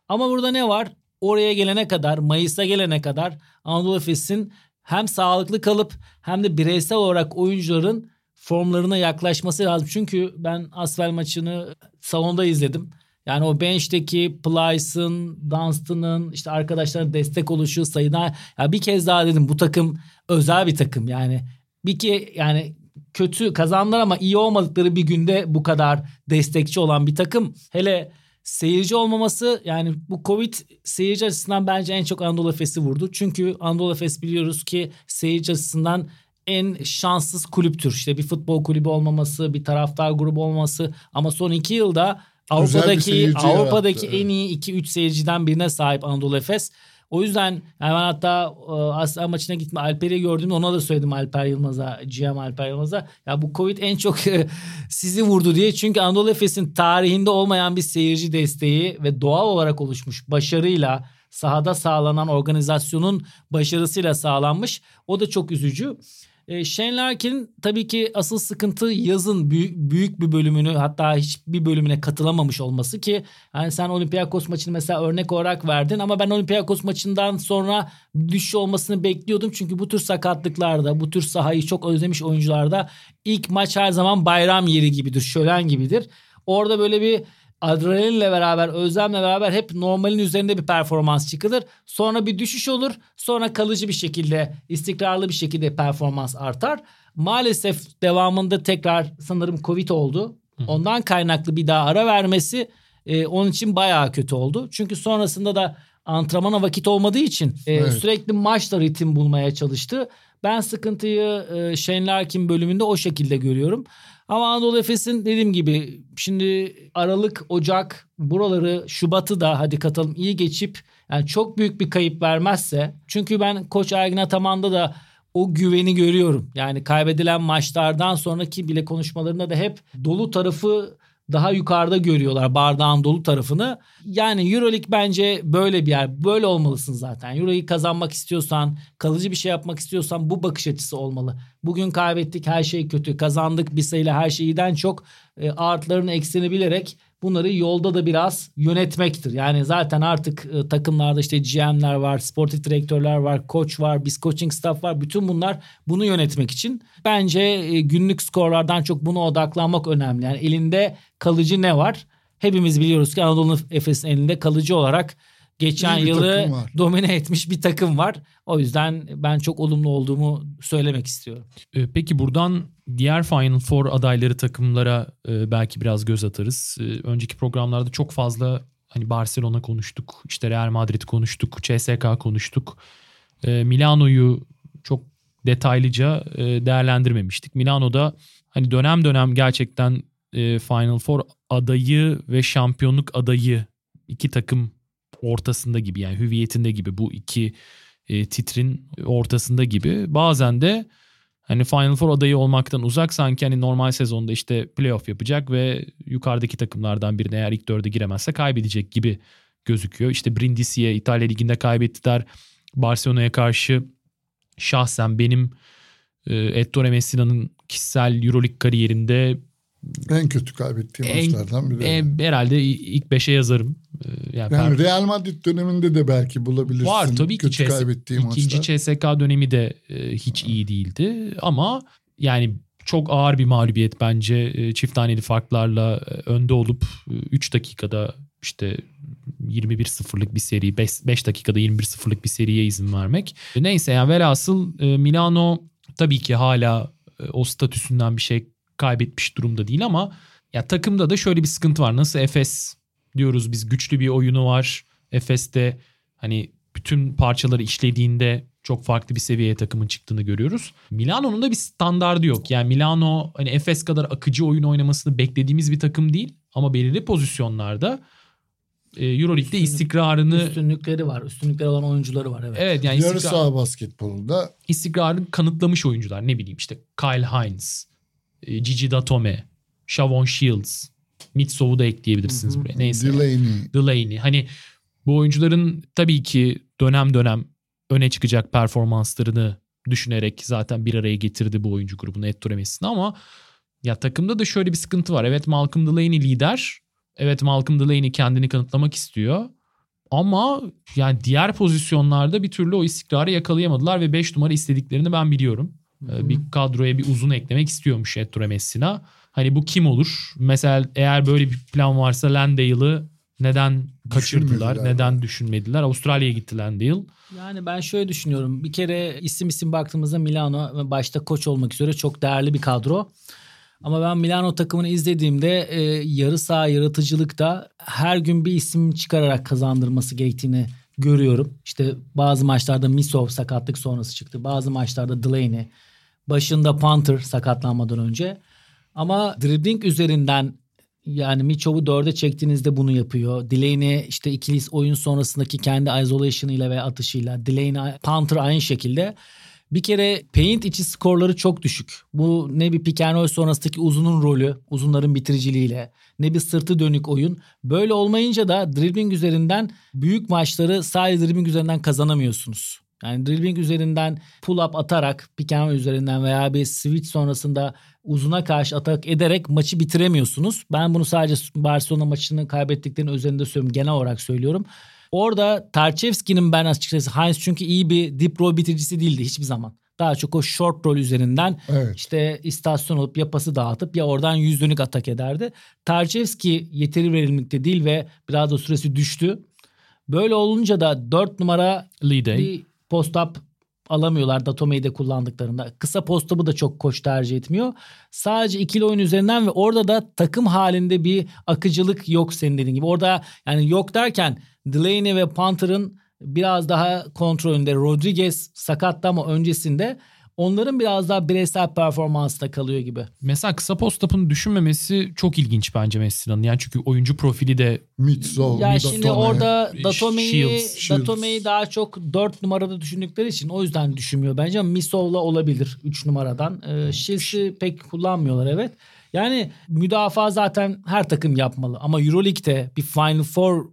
Ama burada ne var? Oraya gelene kadar, Mayıs'a gelene kadar Anadolu Efes'in hem sağlıklı kalıp hem de bireysel olarak oyuncuların formlarına yaklaşması lazım. Çünkü ben Asvel maçını salonda izledim. Yani o bench'teki Plyce'ın, Dunstan'ın işte arkadaşlarına destek oluşu sayıda ya bir kez daha dedim bu takım özel bir takım yani. Bir ki yani kötü kazandılar ama iyi olmadıkları bir günde bu kadar destekçi olan bir takım. Hele seyirci olmaması yani bu Covid seyirci açısından bence en çok Anadolu Efes'i vurdu. Çünkü Anadolu Efes biliyoruz ki seyirci açısından en şanssız kulüptür. İşte bir futbol kulübü olmaması, bir taraftar grubu olması ama son iki yılda Avrupa'daki Avrupa'daki yarattı. en iyi 2-3 seyirciden birine sahip Anadolu Efes. O yüzden yani ben hatta e, Asya maçına gitme Alper'i gördüğümde ona da söyledim Alper Yılmaz'a, GM Alper Yılmaz'a. Ya bu Covid en çok sizi vurdu diye. Çünkü Anadolu Efes'in tarihinde olmayan bir seyirci desteği ve doğal olarak oluşmuş başarıyla sahada sağlanan organizasyonun başarısıyla sağlanmış. O da çok üzücü. E, Shane Larkin tabii ki asıl sıkıntı yazın büyük, büyük bir bölümünü hatta hiçbir bölümüne katılamamış olması ki yani sen Olympiakos maçını mesela örnek olarak verdin ama ben Olympiakos maçından sonra düşüş olmasını bekliyordum. Çünkü bu tür sakatlıklarda bu tür sahayı çok özlemiş oyuncularda ilk maç her zaman bayram yeri gibidir, şölen gibidir. Orada böyle bir adrenalinle beraber, özlemle beraber hep normalin üzerinde bir performans çıkılır. Sonra bir düşüş olur. Sonra kalıcı bir şekilde, istikrarlı bir şekilde performans artar. Maalesef devamında tekrar sanırım Covid oldu. Ondan kaynaklı bir daha ara vermesi e, onun için bayağı kötü oldu. Çünkü sonrasında da antrenmana vakit olmadığı için e, evet. sürekli maçta ritim bulmaya çalıştı. Ben sıkıntıyı e, Shane Larkin bölümünde o şekilde görüyorum. Ama Anadolu Efes'in dediğim gibi şimdi Aralık, Ocak buraları Şubat'ı da hadi katalım iyi geçip yani çok büyük bir kayıp vermezse çünkü ben Koç Ergin Ataman'da da o güveni görüyorum. Yani kaybedilen maçlardan sonraki bile konuşmalarında da hep dolu tarafı daha yukarıda görüyorlar bardağın dolu tarafını. Yani Euroleague bence böyle bir yer. Böyle olmalısın zaten. Euro'yu kazanmak istiyorsan, kalıcı bir şey yapmak istiyorsan bu bakış açısı olmalı. Bugün kaybettik her şey kötü. Kazandık bir sayıyla her şeyden çok e, artlarını eksini bilerek bunları yolda da biraz yönetmektir. Yani zaten artık e, takımlarda işte GM'ler var, sportif direktörler var, koç var, biz coaching staff var. Bütün bunlar bunu yönetmek için bence e, günlük skorlardan çok buna odaklanmak önemli. Yani elinde kalıcı ne var? Hepimiz biliyoruz ki Anadolu Efes'in elinde kalıcı olarak geçen yılı domine etmiş bir takım var. O yüzden ben çok olumlu olduğumu söylemek istiyorum. Ee, peki buradan diğer Final Four adayları takımlara e, belki biraz göz atarız. Ee, önceki programlarda çok fazla hani Barcelona konuştuk, işte Real Madrid konuştuk, CSK konuştuk. Ee, Milano'yu çok detaylıca e, değerlendirmemiştik. Milano'da hani dönem dönem gerçekten e, Final Four adayı ve şampiyonluk adayı iki takım ortasında gibi yani hüviyetinde gibi bu iki e, titrin ortasında gibi. Bazen de hani Final Four adayı olmaktan uzak sanki hani normal sezonda işte playoff yapacak ve yukarıdaki takımlardan birine eğer ilk dörde giremezse kaybedecek gibi gözüküyor. İşte Brindisi'ye İtalya Ligi'nde kaybettiler. Barcelona'ya karşı şahsen benim e, Ettore Messina'nın kişisel Euroleague kariyerinde En kötü kaybettiğim en, maçlardan biri. e, herhalde ilk beşe yazarım. E, yani, yani per- Real Madrid döneminde de belki bulabilirsin. Var tabii ki kötü kaybettiğim ikinci maçlar. CSK dönemi de e, hiç iyi değildi ama yani çok ağır bir mağlubiyet bence e, çift taneli farklarla e, önde olup 3 dakikada işte 21-0'lık bir seri 5 dakikada 21-0'lık bir seriye izin vermek. E, Neyse yani velhasıl e, Milano tabii ki hala e, o statüsünden bir şey kaybetmiş durumda değil ama ya takımda da şöyle bir sıkıntı var. Nasıl Efes diyoruz biz güçlü bir oyunu var. Efes'te hani bütün parçaları işlediğinde çok farklı bir seviyeye takımın çıktığını görüyoruz. Milano'nun da bir standardı yok. Yani Milano hani Efes kadar akıcı oyun oynamasını beklediğimiz bir takım değil ama belirli pozisyonlarda e, Euroleague'de Üstünlük- istikrarını Üstünlükleri var. Üstünlükleri olan oyuncuları var evet. evet yani Yarı istikrar- saha basketbolunda istikrarını kanıtlamış oyuncular. Ne bileyim işte Kyle Hines, Gigi Datome, Shavon Shields, Mitsov'u da ekleyebilirsiniz Hı hı. buraya. Neyse. Delaney Delaney. Hani bu oyuncuların tabii ki dönem dönem öne çıkacak performanslarını düşünerek zaten bir araya getirdi bu oyuncu grubunu Ettore Messina ama ya takımda da şöyle bir sıkıntı var. Evet Malcolm Delaney lider. Evet Malcolm Delaney kendini kanıtlamak istiyor. Ama yani diğer pozisyonlarda bir türlü o istikrarı yakalayamadılar ve 5 numara istediklerini ben biliyorum. Ee, Bir kadroya bir uzun eklemek istiyormuş Ettore Messina. Hani bu kim olur? Mesela eğer böyle bir plan varsa Landale'ı neden kaçırdılar? Neden düşünmediler? Avustralya'ya gitti Landale. Yani ben şöyle düşünüyorum. Bir kere isim isim baktığımızda Milano başta koç olmak üzere çok değerli bir kadro. Ama ben Milano takımını izlediğimde e, yarı saha yaratıcılıkta her gün bir isim çıkararak kazandırması gerektiğini görüyorum. İşte bazı maçlarda Misov sakatlık sonrası çıktı. Bazı maçlarda Delaney. Başında Panther sakatlanmadan önce. Ama dribbling üzerinden yani Miçov'u dörde çektiğinizde bunu yapıyor. Delaney işte ikili oyun sonrasındaki kendi isolation'ıyla ve atışıyla. Delaney, Panther aynı şekilde. Bir kere paint içi skorları çok düşük. Bu ne bir pick and roll sonrasındaki uzunun rolü, uzunların bitiriciliğiyle, ne bir sırtı dönük oyun. Böyle olmayınca da dribbling üzerinden büyük maçları sadece dribbling üzerinden kazanamıyorsunuz. Yani dribbling üzerinden pull up atarak pick and üzerinden veya bir switch sonrasında uzuna karşı atak ederek maçı bitiremiyorsunuz. Ben bunu sadece Barcelona maçını kaybettiklerinin üzerinde söylüyorum. Genel olarak söylüyorum. Orada Tarçevski'nin ben açıkçası Heinz çünkü iyi bir deep roll bitiricisi değildi hiçbir zaman. Daha çok o short roll üzerinden Evet. işte istasyon olup ya pası dağıtıp ya oradan yüz dönük atak ederdi. Tarçevski yeteri verimlilikte değil ve biraz da süresi düştü. Böyle olunca da 4 numara Lee bir post-up alamıyorlar Datome'yi kullandıklarında. Kısa post-up'ı da çok koç tercih etmiyor. Sadece ikili oyun üzerinden ve orada da takım halinde bir akıcılık yok senin dediğin gibi. Orada yani yok derken Delaney ve Panther'ın biraz daha kontrolünde. Rodriguez sakattı ama öncesinde onların biraz daha bireysel performansında kalıyor gibi. Mesela kısa post-up'ın düşünmemesi çok ilginç bence Messina'nın. Yani çünkü oyuncu profili de Mitzov, Ya şimdi Datome. orada Shields, Datome'yi. Datome'yi daha çok 4 numarada düşündükleri için o yüzden düşünmüyor bence ama Misov'la olabilir 3 numaradan. Ee, Shields'i pek kullanmıyorlar evet. Yani müdafaa zaten her takım yapmalı ama EuroLeague'de bir Final Four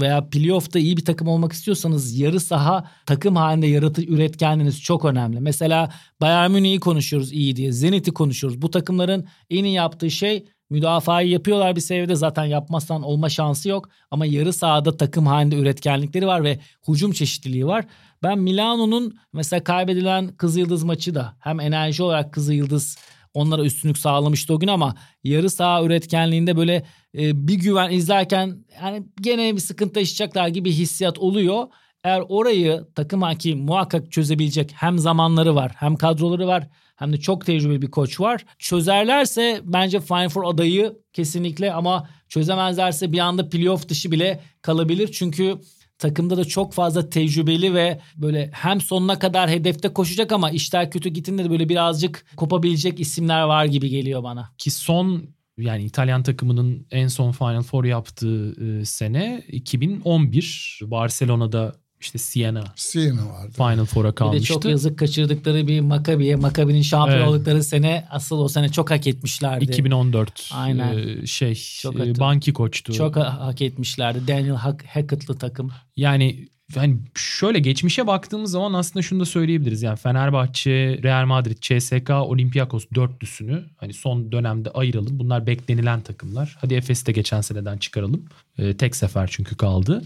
veya playoff'ta iyi bir takım olmak istiyorsanız yarı saha takım halinde yaratı üretkenliğiniz çok önemli. Mesela Bayern Münih'i konuşuyoruz iyi diye. Zenit'i konuşuyoruz. Bu takımların en iyi yaptığı şey müdafayı yapıyorlar bir seviyede zaten yapmazsan olma şansı yok. Ama yarı sahada takım halinde üretkenlikleri var ve hücum çeşitliliği var. Ben Milano'nun mesela kaybedilen Kızılyıldız maçı da hem enerji olarak Kızılyıldız onlara üstünlük sağlamıştı o gün ama yarı saha üretkenliğinde böyle e, bir güven izlerken yani gene bir sıkıntı yaşayacaklar gibi hissiyat oluyor. Eğer orayı takım haki muhakkak çözebilecek hem zamanları var hem kadroları var hem de çok tecrübeli bir koç var. Çözerlerse bence Final Four adayı kesinlikle ama çözemezlerse bir anda playoff dışı bile kalabilir. Çünkü takımda da çok fazla tecrübeli ve böyle hem sonuna kadar hedefte koşacak ama işler kötü gittiğinde de böyle birazcık kopabilecek isimler var gibi geliyor bana. ki son yani İtalyan takımının en son Final Four yaptığı e, sene 2011 Barcelona'da işte Siena Siena vardı. Final Four'a Bir de kalmıştı. çok yazık kaçırdıkları bir Makabi'ye. Makabi'nin şampiyon Evet. oldukları sene asıl o sene çok hak etmişlerdi. 2014 Aynen. e, şey Çok e. Banki koçtu. Çok ha- hak etmişlerdi. Daniel Hack- Hackett'lı takım. Yani hani şöyle geçmişe baktığımız zaman aslında şunu da söyleyebiliriz. Yani Fenerbahçe, Real Madrid, CSK, Olympiakos dörtlüsünü hani son dönemde ayıralım. Bunlar beklenilen takımlar. Hadi Efes'i de geçen seneden çıkaralım. Ee, tek sefer çünkü kaldı.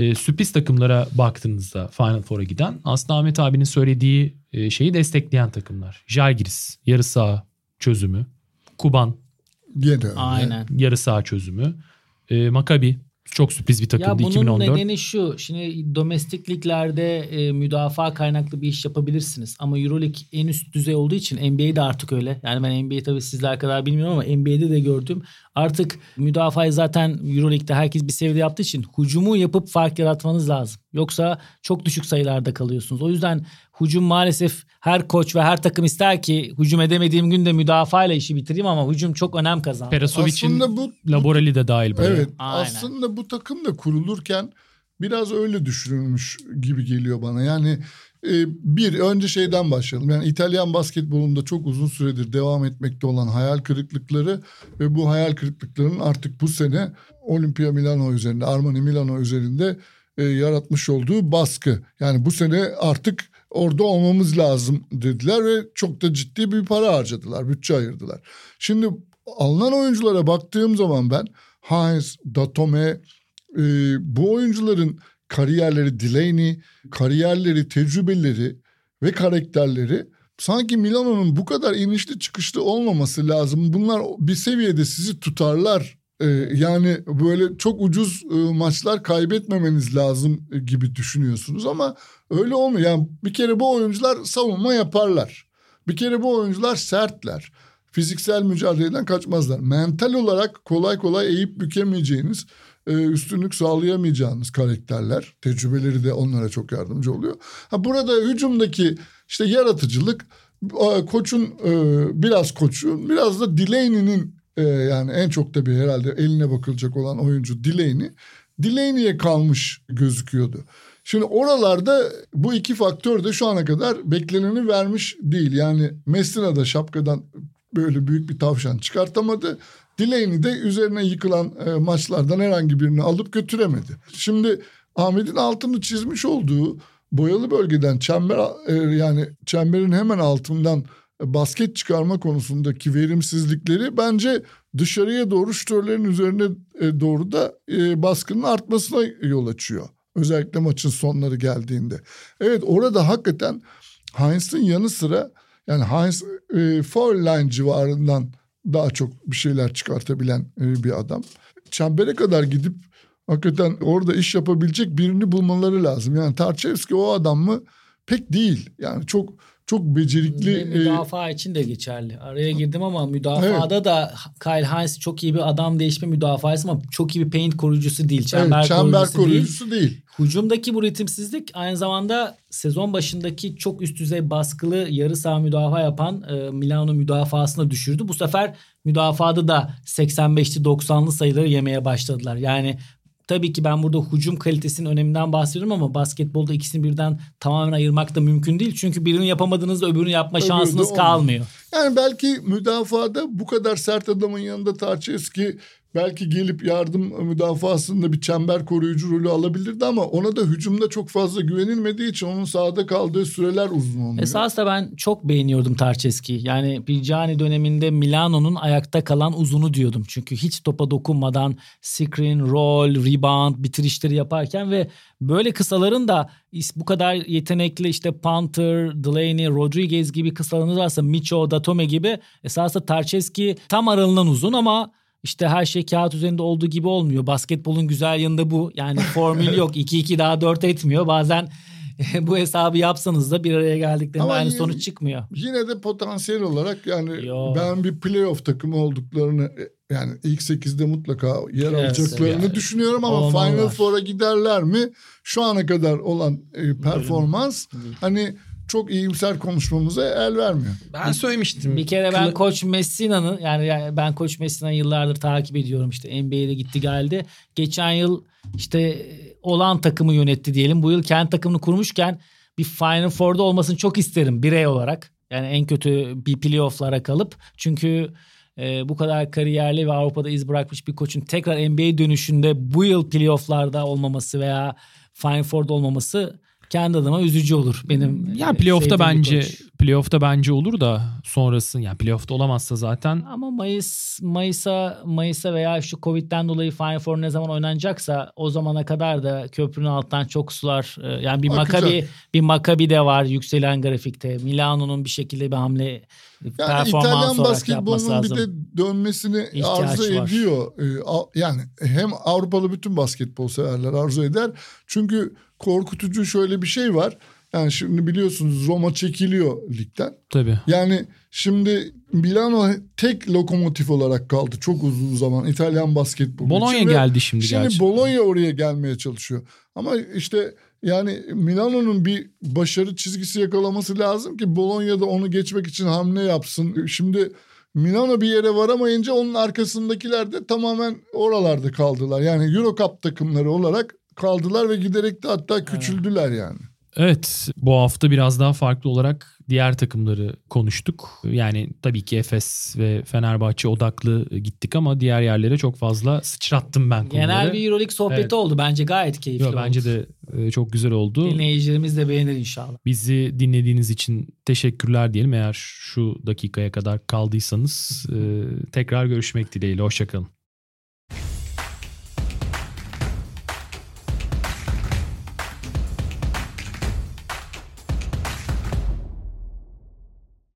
Ee, sürpriz takımlara baktığınızda Final Four'a giden aslında Ahmet abinin söylediği e, şeyi destekleyen takımlar. Jalgiris yarı saha çözümü. Kuban öyle. Aynen. yarı saha çözümü. Ee, Maccabi çok sürpriz bir takımdı Ya bunun 2014. nedeni şu. Şimdi domestik liglerde e, müdafaa kaynaklı bir iş yapabilirsiniz. Ama Euroleague en üst düzey olduğu için NBA'de artık öyle. Yani ben NBA'yi tabii sizler kadar bilmiyorum ama NBA'de de gördüm. Artık müdafayı zaten Euroleague'de herkes bir seviyede yaptığı için hücumu yapıp fark yaratmanız lazım. Yoksa çok düşük sayılarda kalıyorsunuz. O yüzden hücum maalesef her koç ve her takım ister ki hücum edemediğim günde müdafaa ile işi bitireyim ama hücum çok önem kazandı. Perasovic'in Aslında bu Laborali de dahil buraya. Evet Aynen. aslında bu takım da kurulurken biraz öyle düşünülmüş gibi geliyor bana. Yani bir önce şeyden başlayalım. Yani İtalyan basketbolunda çok uzun süredir devam etmekte olan hayal kırıklıkları ve bu hayal kırıklıklarının artık bu sene Olimpia Milano üzerinde, Armani Milano üzerinde e, yaratmış olduğu baskı. Yani bu sene artık orada olmamız lazım dediler ve çok da ciddi bir para harcadılar, bütçe ayırdılar. Şimdi alınan oyunculara baktığım zaman ben Hines, Datome e, bu oyuncuların kariyerleri Delaney, kariyerleri, tecrübeleri ve karakterleri sanki Milano'nun bu kadar inişli çıkışlı olmaması lazım. Bunlar bir seviyede sizi tutarlar. E, yani böyle çok ucuz e, maçlar kaybetmemeniz lazım gibi düşünüyorsunuz ama öyle olmuyor. Yani bir kere bu oyuncular savunma yaparlar. Bir kere bu oyuncular sertler. Fiziksel mücadeleden kaçmazlar. Mental olarak kolay kolay eğip bükemeyeceğiniz, e, üstünlük sağlayamayacağınız karakterler. Tecrübeleri de onlara çok yardımcı oluyor. Ha burada hücumdaki işte yaratıcılık koçun e, biraz koçun biraz da Delaney'nin e, yani en çok tabii herhalde eline bakılacak olan oyuncu Delaney. Delaney'e kalmış gözüküyordu. Şimdi oralarda bu iki faktör de şu ana kadar bekleneni vermiş değil. Yani Messina da şapkadan böyle büyük bir tavşan çıkartamadı. Delaney de üzerine yıkılan e, maçlardan herhangi birini alıp götüremedi. Şimdi Ahmet'in altını çizmiş olduğu boyalı bölgeden çember e, yani çemberin hemen altından basket çıkarma konusundaki verimsizlikleri bence dışarıya doğru şütörlerin üzerine e, doğru da e, baskının artmasına yol açıyor. Özellikle maçın sonları geldiğinde. Evet orada hakikaten Heinz'in yanı sıra yani Heinz e, foul line civarından daha çok bir şeyler çıkartabilen e, bir adam. Çembere kadar gidip hakikaten orada iş yapabilecek birini bulmaları lazım. Yani Tarçevski o adam mı? Pek değil. Yani çok çok becerikli. Ve e, müdafaa için de geçerli. Araya girdim ama müdafaada da Kyle Hines çok iyi bir adam değişme müdafası ama çok iyi bir paint koruyucusu değil. Çember, evet, çember koruyucusu, değil. koruyucusu değil. Hücumdaki bu ritimsizlik aynı zamanda sezon başındaki çok üst düzey baskılı yarı saha müdafaa yapan e, Milano müdafasına düşürdü. Bu sefer müdafada da 85'li 90'lı sayıları yemeye başladılar. Yani tabii ki ben burada hücum kalitesinin öneminden bahsediyorum ama basketbolda ikisini birden tamamen ayırmak da mümkün değil. Çünkü birini yapamadığınızda öbürünü yapma Öbürü şansınız kalmıyor. Yani belki müdafada bu kadar sert adamın yanında Tarçevski belki gelip yardım müdafasında bir çember koruyucu rolü alabilirdi ama ona da hücumda çok fazla güvenilmediği için onun sahada kaldığı süreler uzun olmuyor. Esas da ben çok beğeniyordum Tarçeski'yi. Yani Pircani döneminde Milano'nun ayakta kalan uzunu diyordum. Çünkü hiç topa dokunmadan screen, roll, rebound, bitirişleri yaparken ve böyle kısaların da bu kadar yetenekli işte Panther, Delaney, Rodriguez gibi kısalarınız varsa Micho, Datome gibi esasında Tarçeski tam aralığından uzun ama işte her şey kağıt üzerinde olduğu gibi olmuyor. Basketbolun güzel yanında bu. Yani formül yok. 2-2 daha 4 etmiyor. Bazen bu hesabı yapsanız da bir araya geldiklerinde Ama aynı sonuç çıkmıyor. Yine de potansiyel olarak yani Yo. ben bir playoff takımı olduklarını e, yani ilk 8'de mutlaka yer Evet, alacaklarını yani. düşünüyorum ama Olmalılar. Final Four'a giderler mi? Şu ana kadar olan e, performans hani çok iyimser konuşmamıza el vermiyor. Ben söylemiştim. Bir kere ben Koç Messina'nın yani, yani ben Koç Messina'yı yıllardır takip ediyorum işte NBA'de gitti geldi. Geçen yıl işte olan takımı yönetti diyelim. Bu yıl kendi takımını kurmuşken bir Final Four'da olmasını çok isterim birey olarak. Yani en kötü bir playoff'lara kalıp çünkü e, bu kadar kariyerli ve Avrupa'da iz bırakmış bir koçun tekrar NBA dönüşünde bu yıl playoff'larda olmaması veya Final Four'da olmaması kendi adıma üzücü olur benim. ya e, playoff'ta sevdiğim bir bence playoff'ta bence olur da sonrası yani playoff'ta olamazsa zaten Ama Mayıs Mayıs'a Mayıs'a veya şu Covid'den dolayı Final Four ne zaman oynanacaksa o zamana kadar da köprünün alttan çok sular e, yani bir Akacak. Makabi bir Makabi de var yükselen grafikte. Milano'nun bir şekilde bir hamle Yani performans İtalyan olarak yapması basketbolunun bir lazım. de dönmesini İhtiyaç arzu var. ediyor. A- Yani hem Avrupalı bütün basketbol severler arzu eder. Çünkü korkutucu şöyle bir şey var. Yani şimdi biliyorsunuz Roma çekiliyor ligden. tabii. Yani şimdi Milano tek lokomotif olarak kaldı çok uzun zaman İtalyan basketbolu Bologna için geldi şimdi, Şimdi gerçi. Bologna oraya gelmeye çalışıyor. Ama işte yani Milano'nun bir başarı çizgisi yakalaması lazım ki Bologna'da onu geçmek için hamle yapsın. Şimdi Milano bir yere varamayınca onun arkasındakiler de tamamen oralarda kaldılar. Yani Euro Cup takımları olarak kaldılar ve giderek de hatta küçüldüler yani. Evet bu hafta biraz daha farklı olarak diğer takımları konuştuk. Yani tabii ki Efes ve Fenerbahçe odaklı gittik ama diğer yerlere çok fazla sıçrattım ben konuları. Genel bir Euroleague sohbeti Evet. oldu. Bence gayet keyifli Yo, oldu. bence de e, çok güzel oldu. Dinleyicilerimiz de beğenir inşallah. Bizi dinlediğiniz için teşekkürler diyelim. Eğer şu dakikaya kadar kaldıysanız e, tekrar görüşmek dileğiyle. Hoşçakalın.